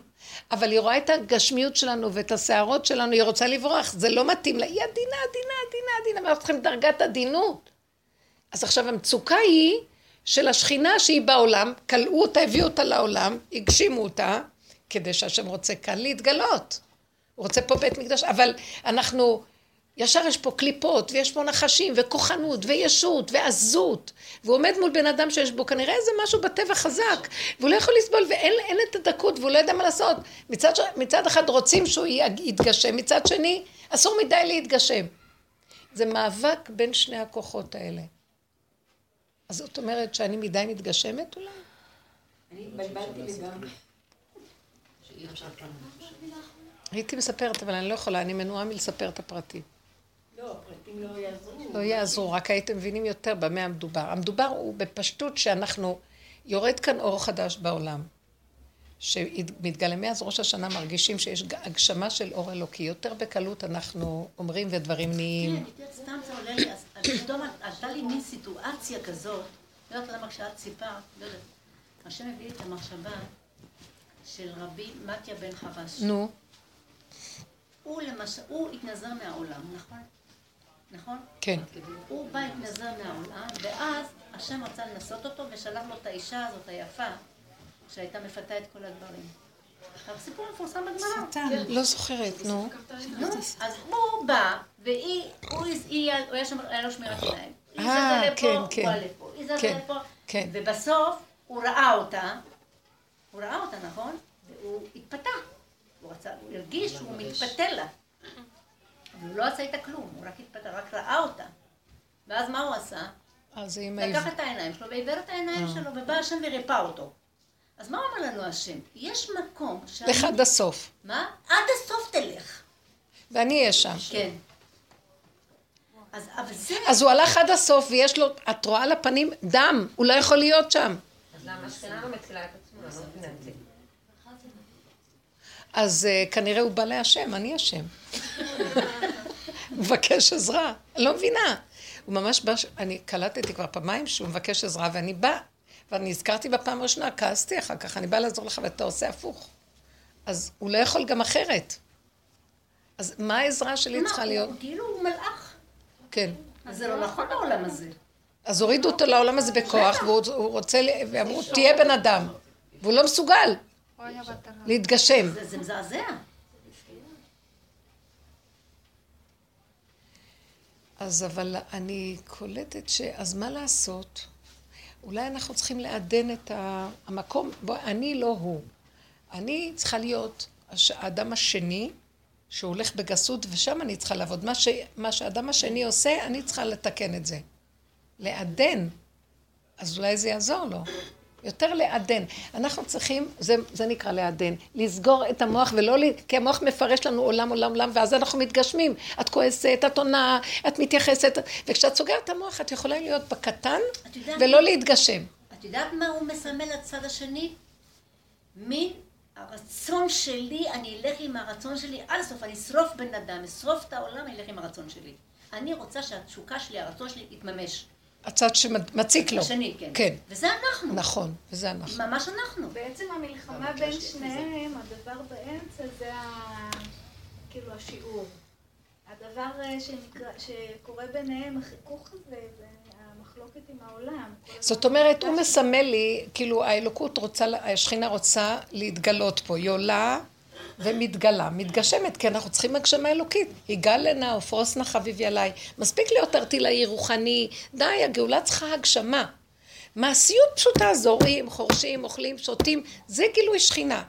אבל היא רואה את הגשמיות שלנו ואת הסערות שלנו, היא רוצה לברוח, זה לא מתאים לה, היא עדינה, עדינה, עדינה, עדינה, ואנחנו צריכים דרגת עדינות. אז עכשיו המצוקה היא של השכינה שהיא בעולם, כלאו אותה, הביאו אותה לעולם, הגשימו אותה, כדי שהשם רוצה כאן להתגלות. הוא רוצה פה בית מקדש, אבל אנחנו, ישר יש פה קליפות, ויש פה נחשים, וכוחנות, וישות, ועזות, והוא עומד מול בן אדם שיש בו כנראה איזה משהו בטבע חזק, והוא לא יכול לסבול, ואין אין את הדקות, והוא לא יודע מה לעשות. מצד, מצד אחד רוצים שהוא יתגשם, מצד שני, אסור מדי להתגשם. זה מאבק בין שני הכוחות האלה. אז זאת אומרת שאני מדי מתגשמת אולי? אני התבלבלתי לגמרי. הייתי מספרת, אבל אני לא יכולה, אני מנועה מלספר את הפרטים. לא, הפרטים לא יעזרו. לא יעזרו, רק הייתם מבינים יותר במה המדובר. המדובר הוא בפשטות שאנחנו, יורד כאן אור חדש בעולם. שמתגלה מאז ראש השנה מרגישים שיש הגשמה של אור אלוקי. יותר בקלות אנחנו אומרים ודברים נהיים. כן, יותר סתם זה עולה לי, אז אז פתאום עלתה לי מין סיטואציה כזאת, לא יודעת למה כשאת סיפרת, לא יודעת, השם הביא לי את המחשבה של רבי מתיה בן חרש. נו, הוא למשל, הוא התנזר מהעולם, נכון? נכון? כן. הוא בא להתנזר מהעולם, ואז השם רצה לנסות אותו ושלח לו את האישה הזאת היפה, שהייתה מפתה את כל הדברים. הסיפור מפורסם בגמרא. לא זוכרת, נו. נו, אז הוא בא, והיא, הוא היא- היה שם, היה לו שמירת עיניים. היא אה, זזה לפה, כן, הוא כן. היא זזה כן, לפה. כן. ובסוף הוא ראה אותה, הוא ראה אותה, נכון? והוא התפתה. הוא רצה, הוא הרגיש שהוא מתפתה לה. והוא לא עשה איתה כלום, הוא רק התפתה, רק ראה אותה. ואז מה הוא עשה? אז עם לקח. את העיניים שלו ועיוור את העיניים אה. שלו, ובא השם וריפא אותו. אז מה אומר לנו השם? יש מקום שאני... לך עד הסוף. מה? עד הסוף תלך. ואני אהיה שם. כן. אז, אבל זה... אז הוא הלך עד הסוף ויש לו, את רואה על הפנים דם, הוא לא יכול להיות שם. אז למה השכנה לא מצילה את עצמה? אני לא מבינה את זה. אז uh, כנראה הוא בא להשם, אני השם. מבקש עזרה, אני לא מבינה. הוא ממש בא, אני קלטתי כבר פעמיים שהוא מבקש עזרה ואני באה, ואני הזכרתי בפעם הראשונה, כעסתי אחר כך, אני באה לעזור לך ואתה עושה הפוך. אז הוא לא יכול גם אחרת. אז מה העזרה שלי צריכה להיות? כאילו הוא מלאך. כן. אז זה לא נכון בעולם הזה. אז הורידו אותו לעולם הזה בכוח, והוא הוא רוצה, ואמרו, תהיה בן אדם. והוא לא מסוגל. להתגשם. זה, זה מזעזע. אז אבל אני קולטת ש... אז מה לעשות? אולי אנחנו צריכים לעדן את המקום, בוא, אני לא הוא. אני צריכה להיות הש- האדם השני שהולך בגסות, ושם אני צריכה לעבוד. מה, ש... מה שהאדם השני עושה, אני צריכה לתקן את זה. לעדן. אז אולי זה יעזור לו. יותר לעדן. אנחנו צריכים, זה, זה נקרא לעדן, לסגור את המוח ולא, ל... כי המוח מפרש לנו עולם, עולם, עולם, ואז אנחנו מתגשמים. את כועסת, את עונה, את מתייחסת, וכשאת סוגרת את המוח את יכולה להיות בקטן ולא להתגשם. את יודעת מה הוא מסמל לצד השני? מי הרצון שלי, אני אלך עם הרצון שלי עד הסוף, אני אשרוף בן אדם, אשרוף את העולם, אני אלך עם הרצון שלי. אני רוצה שהתשוקה שלי, הרצון שלי יתממש. הצד שמציק לו. השני, כן. כן, וזה אנחנו. נכון, וזה אנחנו. ממש אנחנו. בעצם המלחמה בין שניהם, הדבר באמצע זה ה... כאילו השיעור. הדבר אה, שנקרא, שקורה ביניהם, החיכוך הזה, זה המחלוקת עם העולם. זאת אומרת, הוא מסמל לי, כאילו האלוקות רוצה, השכינה רוצה להתגלות פה. היא עולה ומתגלה, מתגשמת, כי אנחנו צריכים הגשמה אלוקית. יגאל לנה ופרוס נא חביבי עליי. מספיק להיות ארטילאי רוחני, די, הגאולה צריכה הגשמה. מעשיות פשוטה, זורים, חורשים, אוכלים, שותים, זה גילוי שכינה.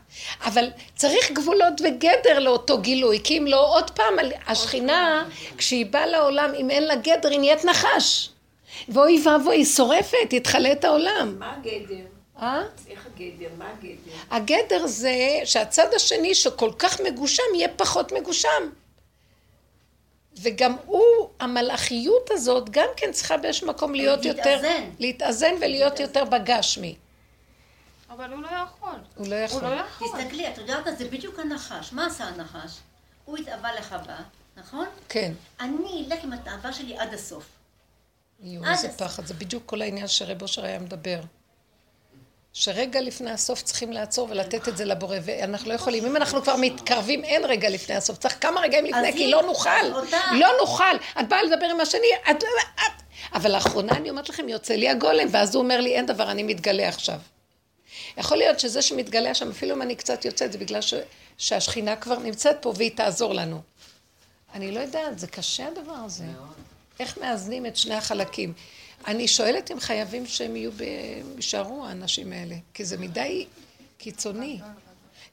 אבל צריך גבולות וגדר לאותו גילוי, כי אם לא, עוד פעם, השכינה, כשהיא באה לעולם, אם אין לה גדר, היא נהיית נחש. ואוי ואבוי, היא שורפת, היא תכלה את העולם. מה הגדר? אה? איך הגדר? מה הגדר? הגדר זה שהצד השני שכל כך מגושם יהיה פחות מגושם. וגם הוא, המלאכיות הזאת, גם כן צריכה באיזשהו מקום להיות יותר... להתאזן. להתאזן ולהיות יותר בגשמי. אבל הוא לא יכול. הוא לא יכול. הוא לא יכול. תסתכלי, את יודעת? זה בדיוק הנחש. מה עשה הנחש? הוא התאווה לחווה, נכון? כן. אני אלך עם התאווה שלי עד הסוף. יואו, איזה. פחד. זה בדיוק כל העניין שרב אושר היה מדבר. שרגע לפני הסוף צריכים לעצור ולתת את זה לבורא, ואנחנו לא יכולים. אם אנחנו כבר מתקרבים, אין רגע לפני הסוף. צריך כמה רגעים לפני, כי לא נוכל. לא נוכל. את באה לדבר עם השני, את... את... אבל לאחרונה אני אומרת לכם, יוצא לי הגולם, ואז הוא אומר לי, אין דבר, אני מתגלה עכשיו. יכול להיות שזה שמתגלה שם, אפילו אם אני קצת יוצאת, זה בגלל ש... שהשכינה כבר נמצאת פה והיא תעזור לנו. אני לא יודעת, זה קשה הדבר הזה. איך מאזנים את שני החלקים? אני שואלת אם חייבים שהם יהיו, ב... יישארו האנשים האלה, כי זה מדי קיצוני.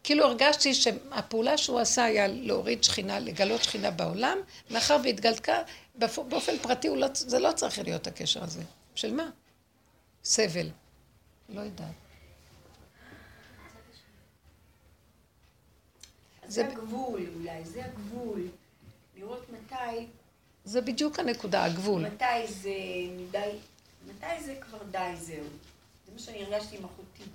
כאילו הרגשתי שהפעולה שהוא עשה היה להוריד שכינה, לגלות שכינה בעולם, מאחר והתגלתה, באופן פרטי לא, זה לא צריך להיות הקשר הזה. של מה? סבל. לא יודעת. זה הגבול אולי, זה הגבול. לראות מתי, זה בדיוק הנקודה, הגבול. מתי זה מדי, מתי זה כבר די, זהו. זה מה שאני הרגשתי עם אחותי.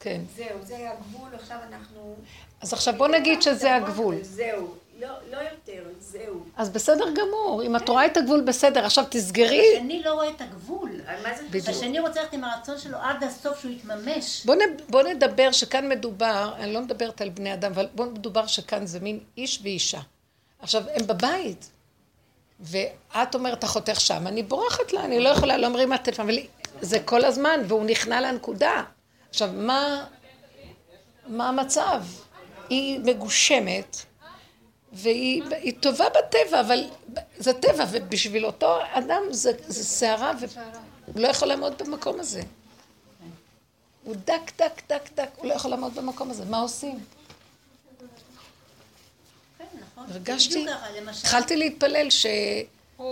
כן. זהו, זה היה הגבול, עכשיו אנחנו... אז עכשיו בוא נגיד שזה הגבול. זהו, לא, לא יותר, זהו. אז בסדר גמור, אם את רואה את הגבול בסדר, עכשיו תסגרי. השני לא רואה את הגבול. מה זה בדיוק. השני רוצה ללכת עם הרצון שלו עד הסוף שהוא יתממש. בוא, נ, בוא נדבר שכאן מדובר, אני לא מדברת על בני אדם, אבל בוא נדבר שכאן זה מין איש ואישה. עכשיו, הם בבית, ואת אומרת, החותך שם, אני בורחת לה, אני לא יכולה, לא אומרים הטלפון, אבל זה כל הזמן, והוא נכנע לנקודה. עכשיו, מה, מה המצב? היא מגושמת, והיא היא טובה בטבע, אבל זה טבע, ובשביל אותו אדם זה, זה סערה, והוא לא יכול לעמוד במקום הזה. הוא דק, דק, דק, דק, הוא לא יכול לעמוד במקום הזה. מה עושים? נכון. הרגשתי. התחלתי להתפלל ש...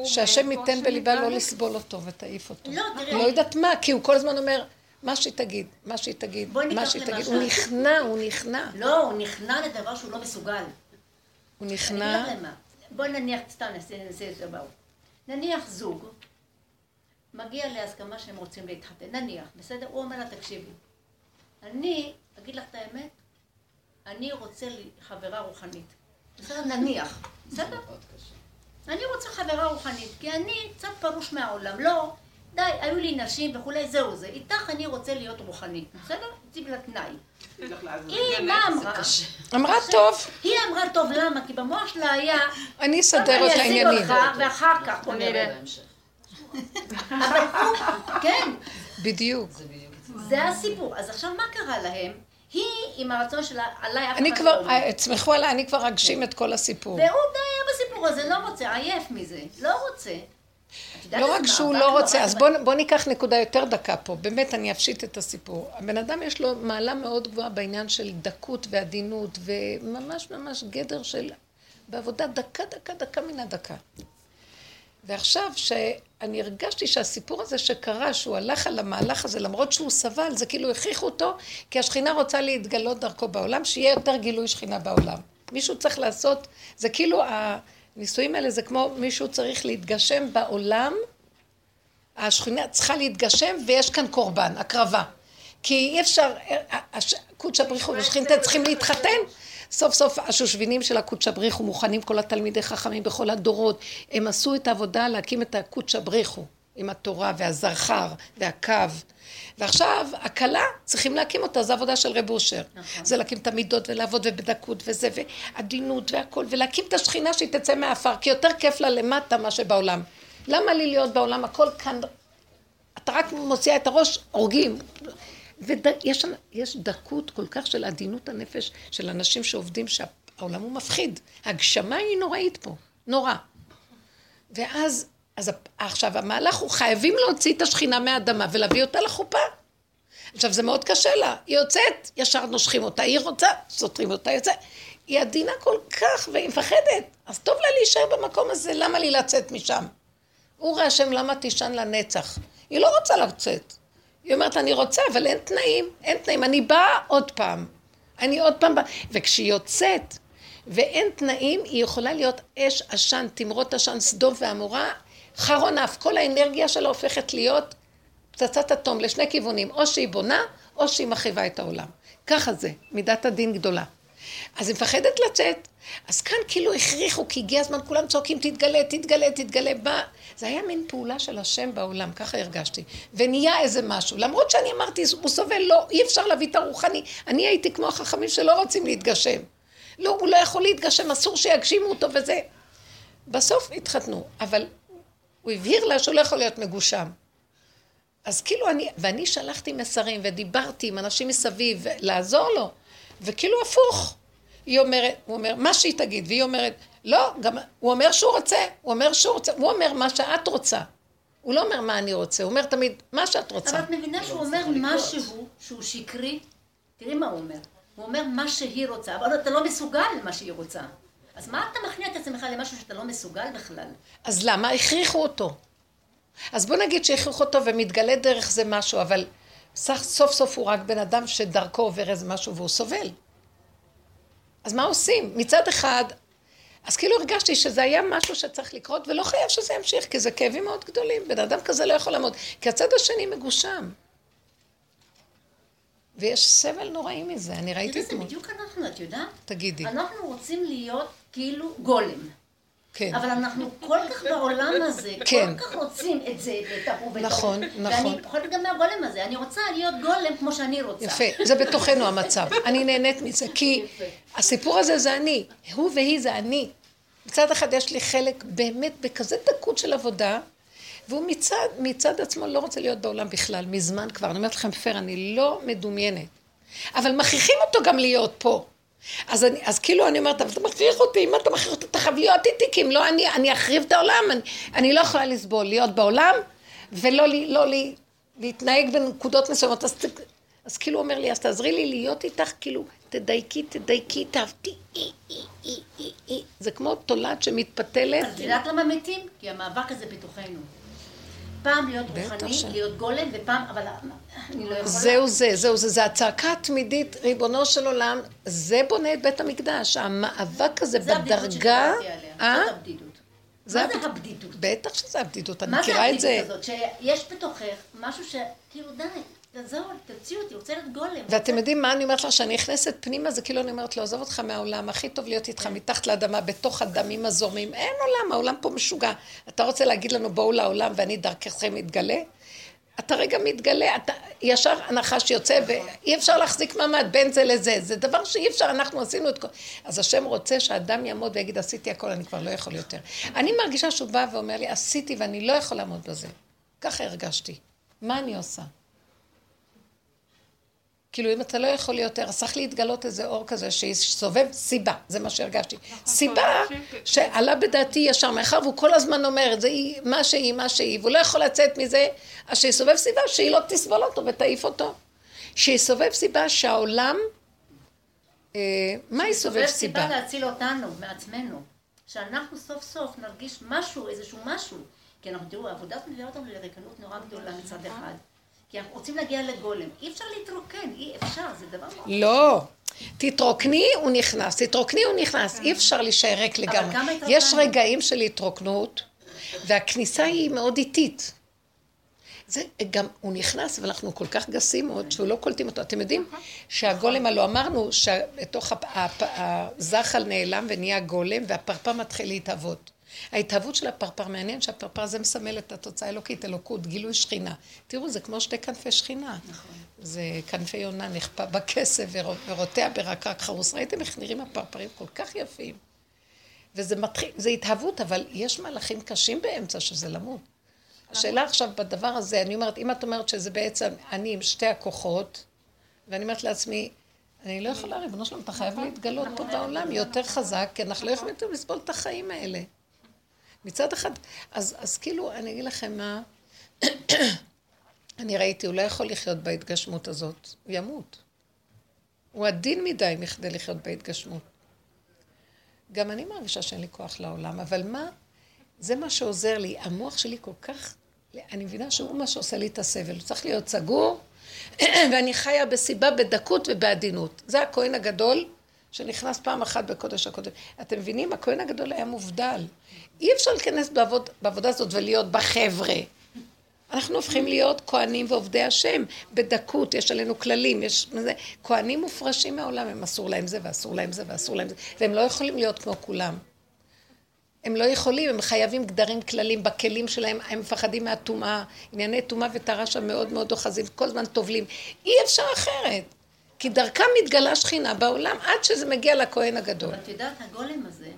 שהשם ייתן בליבה לא. לסבול אותו ותעיף אותו. לא, תראי. לא יודעת מה, כי הוא כל הזמן אומר, מה שהיא תגיד, מה שהיא תגיד, מה שהיא תגיד. הוא נכנע, הוא נכנע. לא, הוא נכנע לדבר שהוא לא מסוגל. הוא נכנע. למה. בואי נניח, סתם נעשה את זה באו. נניח זוג, מגיע להסכמה שהם רוצים להתחתן, נניח, בסדר? הוא אומר לה, תקשיבי, אני, אגיד לך את האמת, אני רוצה חברה רוחנית. בסדר? נניח, בסדר? אני רוצה חברה רוחנית, כי אני קצת פרוש מהעולם. לא, די, היו לי נשים וכולי, זהו זה. איתך אני רוצה להיות רוחני. בסדר? הציב לה תנאי. היא, מה אמרה? אמרה טוב, היא אמרה טוב, למה? כי במוח שלה היה, אני אסדר את אני אשיג העניינים. אותך, ואחר כך נראה. אבל הוא, כן, בדיוק. זה הסיפור. אז עכשיו מה קרה להם? היא עם הרצון שלה, עליי אף אני אחד כבר, לא. תסמכו עליי, אני כבר אגשים את כל הסיפור. והוא בסיפור הזה, לא רוצה, עייף מזה, לא רוצה. לא רק שהוא לא רוצה, אז בואו בוא ניקח נקודה יותר דקה פה. באמת, אני אפשיט את הסיפור. הבן אדם יש לו מעלה מאוד גבוהה בעניין של דקות ועדינות, וממש ממש גדר של... בעבודה דקה, דקה, דקה מן הדקה. ועכשיו שאני הרגשתי שהסיפור הזה שקרה, שהוא הלך על המהלך הזה, למרות שהוא סבל, זה כאילו הכריחו אותו, כי השכינה רוצה להתגלות דרכו בעולם, שיהיה יותר גילוי שכינה בעולם. מישהו צריך לעשות, זה כאילו, הנישואים האלה זה כמו מישהו צריך להתגשם בעולם, השכינה צריכה להתגשם ויש כאן קורבן, הקרבה. כי אי אפשר, הש- קודשא בריחו ושכינתה צריכים להתחתן. סוף סוף השושבינים של הקודשא בריחו מוכנים כל התלמידי חכמים בכל הדורות. הם עשו את העבודה להקים את הקודשא בריחו עם התורה והזרחר והקו. ועכשיו, הכלה, צריכים להקים אותה, זו עבודה של רב אושר. זה להקים את המידות ולעבוד ובדקות וזה, ועדינות והכל, ולהקים את השכינה שהיא תצא מהעפר, כי יותר כיף לה למטה מה שבעולם. למה לי להיות בעולם? הכל כאן אתה רק מוציאה את הראש, הורגים. ויש יש דקות כל כך של עדינות הנפש של אנשים שעובדים שהעולם הוא מפחיד. הגשמה היא נוראית פה, נורא. ואז, אז עכשיו המהלך הוא חייבים להוציא את השכינה מהאדמה ולהביא אותה לחופה. עכשיו זה מאוד קשה לה, היא יוצאת, ישר נושכים אותה, היא רוצה, סותרים אותה, יוצאת. היא עדינה כל כך והיא מפחדת, אז טוב לה להישאר במקום הזה, למה לי לצאת משם? אורי השם למה תישן לנצח? היא לא רוצה לצאת. היא אומרת, אני רוצה, אבל אין תנאים, אין תנאים. אני באה עוד פעם. אני עוד פעם באה. וכשהיא יוצאת ואין תנאים, היא יכולה להיות אש, עשן, תמרות עשן, סדום ועמורה, חרון אף. כל האנרגיה שלה הופכת להיות פצצת אטום לשני כיוונים. או שהיא בונה, או שהיא מחריבה את העולם. ככה זה, מידת הדין גדולה. אז היא מפחדת לצאת, אז כאן כאילו הכריחו, כי הגיע הזמן, כולם צועקים, תתגלה, תתגלה, תתגלה, בא. זה היה מין פעולה של השם בעולם, ככה הרגשתי. ונהיה איזה משהו. למרות שאני אמרתי, הוא סובל, לא, אי אפשר להביא את הרוחני. אני הייתי כמו החכמים שלא רוצים להתגשם. לא, הוא לא יכול להתגשם, אסור שיגשימו אותו וזה. בסוף התחתנו, אבל הוא הבהיר לה שהוא לא יכול להיות מגושם. אז כאילו אני, ואני שלחתי מסרים ודיברתי עם אנשים מסביב לעזור לו, וכאילו הפוך. היא אומרת, הוא אומר, מה שהיא תגיד, והיא אומרת, לא, גם, הוא אומר שהוא רוצה, הוא אומר שהוא רוצה, הוא אומר מה שאת רוצה. הוא לא אומר מה אני רוצה, הוא אומר תמיד, מה שאת רוצה. אבל את מבינה שהוא אומר משהו שהוא שקרי? תראי מה הוא אומר. הוא אומר מה שהיא רוצה, אבל אתה לא מסוגל למה שהיא רוצה. אז מה אתה מכניע את עצמך למשהו שאתה לא מסוגל בכלל? אז למה? הכריחו אותו. אז בוא נגיד שהכריחו אותו ומתגלה דרך זה משהו, אבל סך, סוף סוף הוא רק בן אדם שדרכו עובר איזה משהו והוא סובל. אז מה עושים? מצד אחד, אז כאילו הרגשתי שזה היה משהו שצריך לקרות, ולא חייב שזה ימשיך, כי זה כאבים מאוד גדולים. בן אדם כזה לא יכול לעמוד, כי הצד השני מגושם. ויש סבל נוראי מזה, אני ראיתי את זה זה. בדיוק אנחנו, את יודעת? תגידי, אנחנו רוצים להיות כאילו גולם. כן. אבל אנחנו כל כך בעולם הזה, [LAUGHS] כן. כל כך רוצים את זה ואת ההוא ואת. נכון, נכון. ואני פוחדת גם מהגולם הזה, אני רוצה להיות גולם כמו שאני רוצה. יפה, זה בתוכנו המצב. [LAUGHS] אני נהנית מזה, כי הסיפור הזה זה אני, הוא והיא זה אני. מצד אחד יש לי חלק באמת בכזה דקות של עבודה, והוא מצד, מצד עצמו לא רוצה להיות בעולם בכלל, מזמן כבר. אני אומרת לכם פייר, אני לא מדומיינת. אבל מכריחים אותו גם להיות פה. אז, אני, אז כאילו אני אומרת, אבל אתה מכריח אותי, מה אתה מכריח אותי? אתה איתי, כי אם לא, אני, אני אחריב את העולם, אני, אני לא יכולה לסבול להיות בעולם, ולא לי, לא לי, להתנהג בנקודות מסוימות. אז, אז כאילו אומר לי, אז תעזרי לי להיות איתך, כאילו, תדייקי, תדייקי, תעבדי. זה כמו תולעת שמתפתלת. אז יודעת למה מתים? כי המאבק הזה בתוכנו. פעם להיות רוחני, להיות גולם, ופעם, אבל אני לא יכולה. זהו זה, זהו זה, זה הצעקה התמידית, ריבונו של עולם, זה בונה את בית המקדש, המאבק הזה זה הבדידות בדרגה, עליה. אה? הבדידות. זה מה זה הבדידות? בטח שזה הבדידות, אני מה זה מכירה את זה. הבדידות הזאת? שיש בתוכך משהו ש... כאילו די, תעזור, תוציאו אותי, רוצה להיות גולם. ואתם יודעים מה אני אומרת לך, שאני נכנסת פנימה, זה כאילו אני אומרת לו, עזוב אותך מהעולם, הכי טוב להיות איתך מתחת לאדמה, בתוך הדמים הזורמים. אין עולם, העולם פה משוגע. אתה רוצה להגיד לנו, בואו לעולם ואני דרככם מתגלה? אתה רגע מתגלה, אתה ישר הנחש יוצא, ואי אפשר להחזיק מעמד בין זה לזה. זה דבר שאי אפשר, אנחנו עשינו את כל... אז השם רוצה שאדם יעמוד ויגיד, עשיתי הכל, אני כבר לא יכול יותר. אני מרגישה שהוא בא ואומר לי, עשיתי ואני לא יכול לעמוד בזה. ככה הרגשתי. מה אני עושה? כאילו, אם אתה לא יכול יותר, אז צריך להתגלות איזה אור כזה שיסובב סיבה, זה מה שהרגשתי. סיבה שעלה בדעתי ישר, מאחר והוא כל הזמן אומר זה, היא מה שהיא, מה שהיא, והוא לא יכול לצאת מזה, אז שיסובב סיבה שהיא לא תסבול אותו ותעיף אותו. שיסובב סיבה שהעולם, אה, מה יסובב סובב סיבה? סיבה להציל אותנו מעצמנו. שאנחנו סוף סוף נרגיש משהו, איזשהו משהו. כי אנחנו, תראו, העבודה הזאת מביאה אותנו לריקנות נורא גדולה מצד אחד. כי אנחנו רוצים להגיע לגולם. אי אפשר להתרוקן, אי אפשר, זה דבר מאוד... לא. תתרוקני, הוא נכנס, תתרוקני, הוא נכנס. אי אפשר להישאר ריק לגמרי. יש רגעים של התרוקנות, והכניסה היא מאוד איטית. זה גם, הוא נכנס, ואנחנו כל כך גסים מאוד, שהוא לא קולטים אותו. אתם יודעים שהגולם, הלוא אמרנו שבתוך הזחל נעלם ונהיה גולם, והפרפר מתחיל להתהוות. ההתהוות של הפרפר, מעניין שהפרפר זה מסמל את התוצאה האלוקית, אלוקות, גילוי שכינה. תראו, זה כמו שתי כנפי שכינה. זה כנפי יונה נכפה בכסף ורו- ורותע ברקרק חרוס. ראיתם איך נראים הפרפרים כל כך יפים. וזה מתחיל, זה התהוות, אבל יש מהלכים קשים באמצע שזה למות. השאלה עכשיו בדבר הזה, אני אומרת, אם את אומרת שזה בעצם אני עם שתי הכוחות, ואני אומרת לעצמי, אני לא יכולה, ריבונו שלום, אתה חייב להתגלות פה בעולם יותר חזק, כי אנחנו לא יכולים לסבול את החיים האלה. מצד אחד, אז, אז כאילו, אני אגיד לכם מה, [CLEARS THROAT] אני ראיתי, הוא לא יכול לחיות בהתגשמות הזאת, הוא ימות. הוא עדין מדי מכדי לחיות בהתגשמות. גם אני מרגישה שאין לי כוח לעולם, אבל מה, זה מה שעוזר לי. המוח שלי כל כך, אני מבינה שהוא מה שעושה לי את הסבל. הוא צריך להיות סגור, [CLEARS THROAT] ואני חיה בסיבה, בדקות ובעדינות. זה הכהן הגדול שנכנס פעם אחת בקודש הקודם. אתם מבינים? הכהן הגדול היה מובדל. אי אפשר להיכנס בעבוד, בעבודה הזאת ולהיות בחבר'ה. אנחנו הופכים להיות כהנים ועובדי השם, בדקות, יש עלינו כללים, יש זה, כהנים מופרשים מהעולם, הם אסור להם זה ואסור להם זה ואסור להם זה, והם לא יכולים להיות כמו כולם. הם לא יכולים, הם חייבים גדרים כללים בכלים שלהם, הם מפחדים מהטומאה, ענייני טומאה וטהרה שם מאוד מאוד אוחזים, כל הזמן טובלים. אי אפשר אחרת, כי דרכם מתגלה שכינה בעולם עד שזה מגיע לכהן הגדול. אבל את יודעת, הגולם הזה,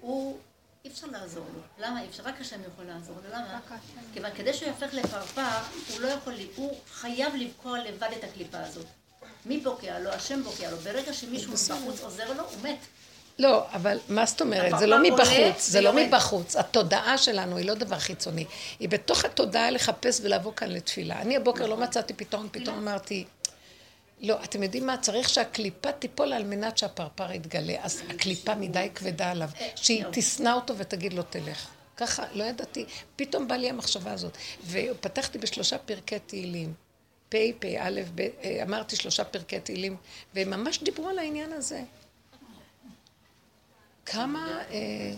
הוא, אי אפשר לעזור לו. למה אי אפשר? רק השם יכול לעזור לו. למה? כיוון כדי שהוא יהפך לפרפר, הוא לא יכול, הוא חייב לבקוע לבד את הקליפה הזאת. מי בוקע לו? השם בוקע לו. ברגע שמישהו מבחוץ עוזר לו, הוא מת. לא, אבל מה זאת אומרת? זה לא מבחוץ, זה לא. מבחוץ. התודעה שלנו היא לא דבר חיצוני. היא בתוך התודעה לחפש ולבוא כאן לתפילה. אני הבוקר לא מצאתי פתרון, פתאום אמרתי, לא, אתם יודעים מה? צריך שהקליפה תיפול על מנת שהפרפר יתגלה. אז הקליפה מדי כבדה עליו, שהיא תשנא אותו ותגיד לו תלך. ככה, לא ידעתי. פתאום בא לי המחשבה הזאת. ופתחתי בשלושה פרקי תהילים. פ', פ', א', ב', אה, אמרתי שלושה פרקי תהילים, והם ממש דיברו על העניין הזה. כמה אה,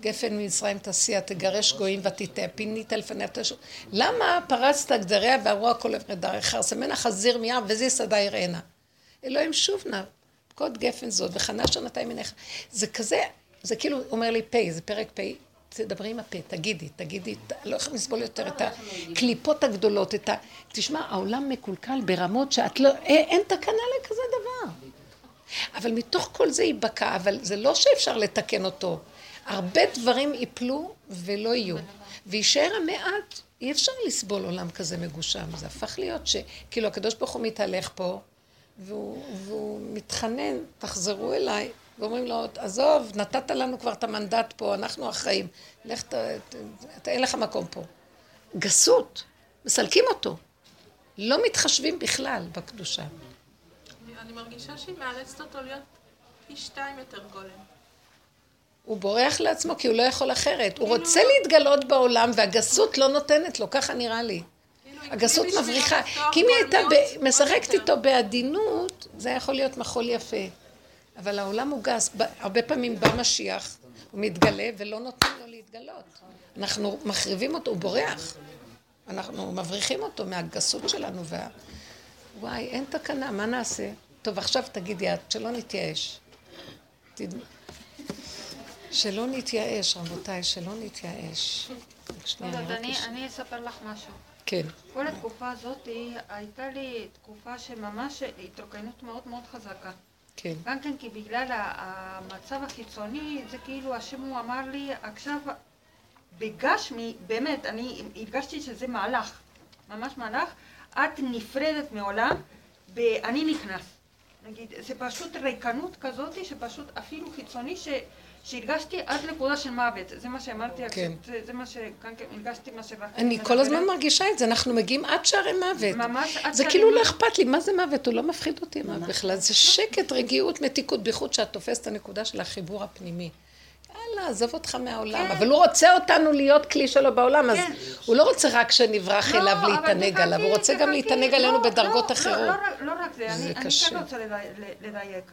גפן ממצרים תסיע, תגרש גויים ותטעה, פינית לפניה תשור. למה פרצת גדריה ואמרו הכל עברי דרך, חרסמנה חזיר מים וזה שדה יראנה. אלוהים שוב נא, פקוד גפן זאת וחנה שנתיים מנך. זה כזה, זה כאילו אומר לי פה, זה פרק פה, תדברי עם הפה, תגידי, תגידי, לא יכולים לסבול יותר את הקליפות הגדולות, את ה... תשמע, העולם מקולקל ברמות שאת לא, אין, אין תקנה לכזה דבר. אבל מתוך כל זה ייבקע, אבל זה לא שאפשר לתקן אותו. הרבה דברים ייפלו ולא יהיו. ויישאר המעט, אי אפשר לסבול עולם כזה מגושם. זה הפך להיות ש... כאילו הקדוש ברוך הוא מתהלך פה, והוא, והוא מתחנן, תחזרו אליי, ואומרים לו, עזוב, נתת לנו כבר את המנדט פה, אנחנו אחראים. לך, ת, ת, ת, אין לך מקום פה. גסות, מסלקים אותו. לא מתחשבים בכלל בקדושה. אני מרגישה שהיא מאלצת אותו להיות פי שתיים יותר גולם. הוא בורח לעצמו כי הוא לא יכול אחרת. הוא רוצה להתגלות בעולם והגסות לא נותנת לו, ככה נראה לי. כאילו, הגסות מבריחה. כי אם היא הייתה משחקת. איתו בעדינות, זה יכול להיות מחול יפה. אבל העולם הוא גס. הרבה פעמים בא משיח, הוא מתגלה ולא נותנים לו להתגלות. אנחנו מחריבים אותו, הוא בורח. אנחנו מבריחים אותו מהגסות שלנו. וה... וואי, אין תקנה, מה נעשה? טוב, עכשיו תגידי את, שלא נתייאש. שלא נתייאש, רבותיי, שלא נתייאש. שנייה, לא אני אספר לך משהו. כן. כל התקופה הזאת הייתה לי תקופה שממש התרוקנות מאוד מאוד חזקה. כן. גם כן כי בגלל המצב החיצוני, זה כאילו השם הוא אמר לי, עכשיו בגשמי, באמת, אני הרגשתי שזה מהלך, ממש מהלך, את נפרדת מעולם, ואני נכנס. נגיד, זה פשוט ריקנות כזאת, שפשוט אפילו חיצוני, ש... שהרגשתי עד נקודה של מוות, זה מה שאמרתי, כן. זה, זה מה שכאן כן מה שרק... אני כל הזמן מרגישה את זה, אנחנו מגיעים עד שערי מוות. ממש עד זה שערי כאילו לא. אכפת לי, מה זה מוות? הוא לא מפחיד אותי מה בכלל, זה שקט, רגיעות, מתיקות, בייחוד שאת תופסת את הנקודה של החיבור הפנימי. יאללה, עזוב אותך מהעולם. כן. אבל הוא רוצה אותנו להיות כלי שלו בעולם, אז כן. הוא לא רוצה רק שנברח לא, אליו להתענג עליו, הוא רוצה גם להתענג עלינו לא, בדרגות לא, אחרות. לא, לא, לא רק זה, זה אני. כן רוצה לדייק.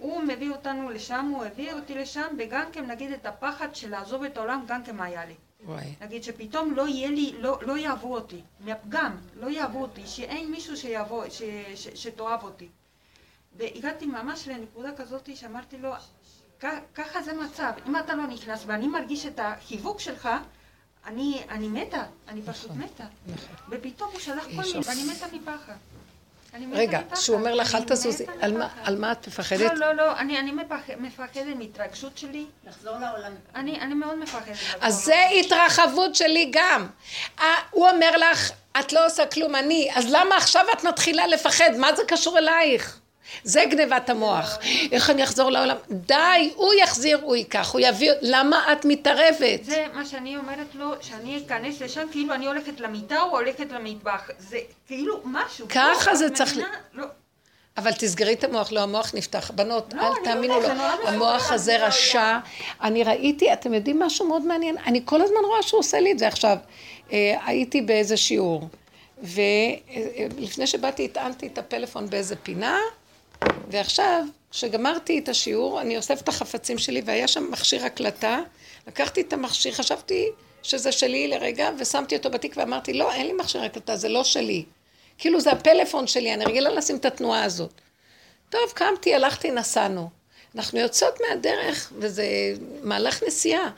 הוא מביא אותנו לשם, הוא הביא אותי לשם, וגם כן נגיד את הפחד של לעזוב את העולם, גם כן היה לי. וואי. נגיד שפתאום לא יהיה לי, לא, לא יאהבו אותי, גם, לא יאהבו אותי, שאין מישהו שיבוא, ש, ש, שתאהב אותי. והגעתי ממש לנקודה כזאת שאמרתי לו, "כ- ככה זה מצב, אם אתה לא נכנס ואני מרגיש את החיבוק שלך, אני, אני מתה, אני פשוט מתה. ופתאום הוא שלח כל מיני, ואני מתה מפחד. רגע. שהוא אומר לך, אל תזוזי, על מה- מפחד. על מה את מפחדת? לא, לא, לא, אני, אני מפחד, מפחדת מהתרגשות שלי, לחזור לעולם. אני, אני מאוד מפחדת. אז זה התרחבות שלי גם. הוא אומר לך, את לא עושה כלום, אני, אז למה עכשיו את מתחילה לפחד? מה זה קשור אלייך? זה גנבת המוח. איך אני אחזור לעולם? די, הוא יחזיר, הוא ייקח, הוא יביא, למה את מתערבת? זה מה שאני אומרת לו, שאני אכנס לשם כאילו אני הולכת למיטה או הולכת למטבח. זה כאילו משהו. ככה לא, זה צריך? לא. אבל תסגרי את המוח, לא, המוח נפתח. בנות, לא, אל אני תאמינו לו. מסוכן. המוח הזה רשע. אני ראיתי, אתם יודעים משהו מאוד מעניין? אני כל הזמן רואה שהוא עושה לי את זה עכשיו. אה, הייתי באיזה שיעור, ולפני שבאתי הטענתי את הפלאפון באיזה פינה, ועכשיו, כשגמרתי את השיעור, אני אוספת את החפצים שלי, והיה שם מכשיר הקלטה, לקחתי את המכשיר, חשבתי שזה שלי לרגע, ושמתי אותו בתיק ואמרתי, לא, אין לי מכשיר הקלטה, זה לא שלי. כאילו זה הפלאפון שלי, אני רגילה לשים את התנועה הזאת. טוב, קמתי, הלכתי, נסענו. אנחנו יוצאות מהדרך, וזה מהלך נסיעה.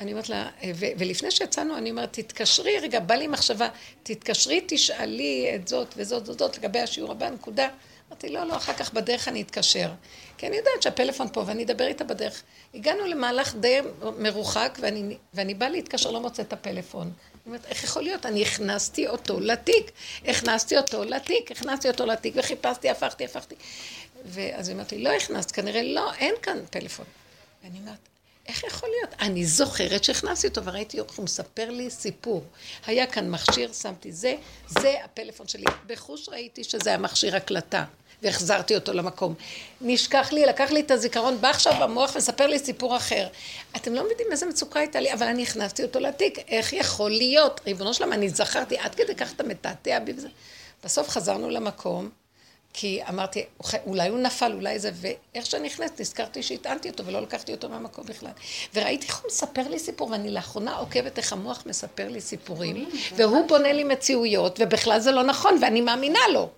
אני אומרת לה, ו- ולפני שיצאנו, אני אומרת, תתקשרי, רגע, בא לי מחשבה, תתקשרי, תשאלי את זאת וזאת וזאת לגבי השיעור הבא, נקודה. אמרתי, לא, לא, אחר כך בדרך אני אתקשר. כי אני יודעת שהפלאפון פה ואני אדבר איתה בדרך. הגענו למהלך די מרוחק, ואני, ואני באה להתקשר, לא מוצאת את הפלאפון. אני אומרת, איך יכול להיות? אני הכנסתי אותו לתיק. הכנסתי אותו לתיק, הכנסתי אותו לתיק, וחיפשתי, הפכתי, הפכתי. ואז היא אמרת לי, לא הכנסת, כנראה לא, אין כאן פלאפון. ואני אומרת, איך יכול להיות? אני זוכרת שהכנסתי אותו וראיתי איך הוא מספר לי סיפור. היה כאן מכשיר, שמתי זה, זה הפלאפון שלי. בחוש ראיתי שזה המכשיר הקלטה, והחזרתי אותו למקום. נשכח לי, לקח לי את הזיכרון, בא עכשיו המוח ומספר לי סיפור אחר. אתם לא יודעים איזה מצוקה הייתה לי, אבל אני הכנסתי אותו לתיק. איך יכול להיות? ריבונו שלמה, אני זכרתי, עד כדי כך אתה מתעתע בי וזה. בסוף חזרנו למקום. כי אמרתי, אולי הוא נפל, אולי זה, ואיך שאני נכנסת, נזכרתי שהטענתי אותו ולא לקחתי אותו מהמקום בכלל. וראיתי איך הוא מספר לי סיפור, ואני לאחרונה עוקבת איך המוח מספר לי סיפורים, והוא בונה לי מציאויות, ובכלל זה לא נכון, ואני מאמינה לו.